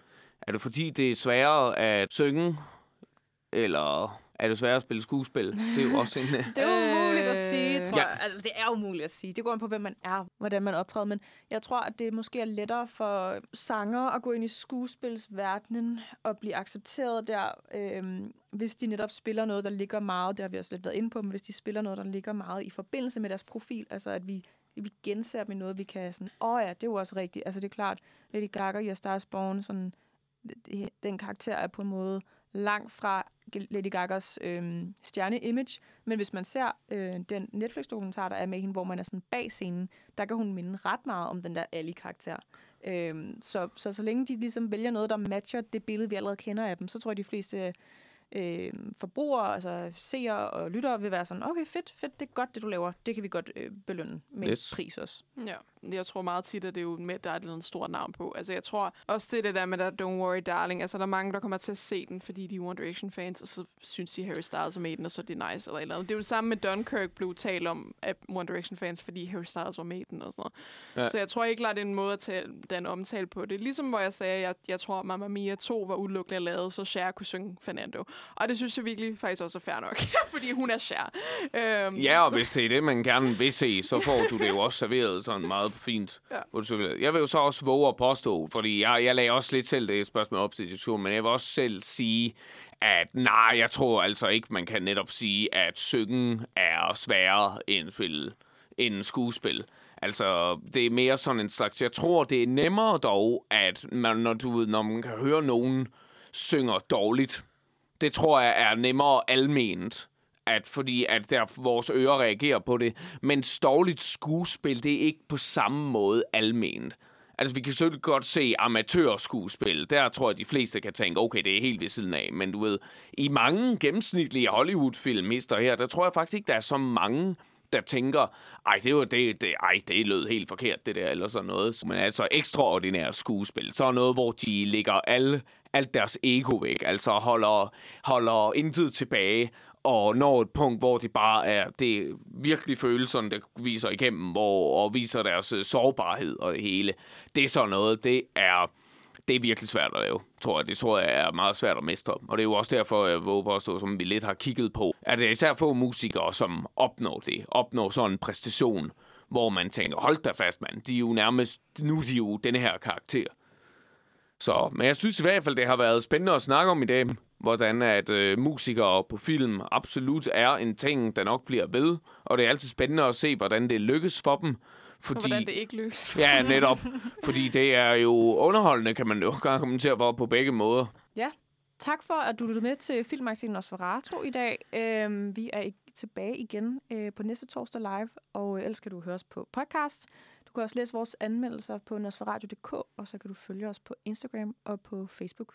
Er det fordi, det er sværere at synge, eller er det sværere at spille skuespil? Det er jo også en... øh, Det er jo at sige, tror Ja. jeg. Altså, det er umuligt at sige. Det går an på, hvem man er, hvordan man optræder. Men jeg tror, at det måske er lettere for sanger at gå ind i skuespilsverdenen og blive accepteret der, øhm, hvis de netop spiller noget, der ligger meget, det har vi også lidt været inde på, men hvis de spiller noget, der ligger meget i forbindelse med deres profil, altså at vi, vi genser dem i noget, vi kan sådan, åh oh ja, det er jo også rigtigt. Altså det er klart, Lady Gaga i A Star is Born, sådan, den karakter er på en måde langt fra Lady Gagas øh, stjerne-image, men hvis man ser øh, den Netflix-dokumentar, der er med hende, hvor man er sådan bag scenen, der kan hun minde ret meget om den der Ali-karakter. Øh, så, så så længe de ligesom vælger noget, der matcher det billede, vi allerede kender af dem, så tror jeg, de fleste øh, forbrugere, altså seere og lyttere vil være sådan, okay, fedt, fedt, det er godt, det du laver. Det kan vi godt øh, belønne med Yes. pris også. Ja. Jeg tror meget tit, at det er jo med, der er et eller andet stort navn på. Altså, jeg tror også det, det der med, der Don't Worry Darling. Altså, der er mange, der kommer til at se den, fordi de er One Direction-fans, og så synes de, Harry Styles er med i den, og så er det nice eller eller andet. Det er jo det samme med Dunkirk blev talt om af One Direction-fans, fordi Harry Styles var med i den og sådan noget. Ja. Så jeg tror ikke, at det er en måde at tage den omtale på det. Ligesom hvor jeg sagde, at jeg, jeg tror, at Mamma Mia 2 var udelukkende lavet, så Cher kunne synge Fernando. Og det synes jeg virkelig faktisk også er fair nok, fordi hun er Cher. Øhm, Ja, og hvis det er det, man gerne vil se, så får du det jo også serveret sådan meget fint. Ja. Jeg vil jo så også våge at påstå, fordi jeg, jeg lagde også lidt selv det spørgsmål op til diskussion, men jeg vil også selv sige, at nej, jeg tror altså ikke, man kan netop sige, at synge er sværere end, spil, end skuespil. Altså, det er mere sådan en slags... Jeg tror, det er nemmere dog, at man, når, du ved, når man kan høre nogen synger dårligt, det tror jeg er nemmere alment, at fordi at der vores ører reagerer på det. Men dårligt skuespil, det er ikke på samme måde alment. Altså, vi kan selvfølgelig godt se amatørskuespil. Der tror jeg, de fleste kan tænke, okay, det er helt ved siden af. Men du ved, i mange gennemsnitlige Hollywood-film, her, der tror jeg faktisk ikke, der er så mange, der tænker, ej, det var det, det, ej, det lød helt forkert, det der, eller sådan noget. Men altså ekstraordinært skuespil, så er noget, hvor de ligger alle, alt deres ego væk, altså holder, holder intet tilbage, og når et punkt, hvor det bare er, det er virkelig følelserne, der viser igennem, hvor, og viser deres øh, sårbarhed og det hele. Det er sådan noget, det er, det er virkelig svært at lave, tror jeg. Det tror jeg er meget svært at mestre. Og det er jo også derfor, øh, jeg våger påstå, som vi lidt har kigget på, at det er især få musikere, som opnår det. Opnår sådan en præstation, hvor man tænker, hold da fast, mand. De er jo nærmest, nu er de jo den her karakter. Så, men jeg synes i hvert fald, det har været spændende at snakke om i dag, hvordan at øh, musikere på film absolut er en ting, der nok bliver ved. Og det er altid spændende at se, hvordan det lykkes for dem. Fordi... Hvordan det ikke lykkes. Ja, netop. Fordi det er jo underholdende, kan man jo godt kommentere på, på begge måder. Ja, tak for, at du lyttede med til Filmmagasinet Nosferatu i dag. Øhm, vi er tilbage igen øh, på næste torsdag live, og øh, ellers kan du høre os på podcast. Du kan også læse vores anmeldelser på nosferatu.dk, og så kan du følge os på Instagram og på Facebook.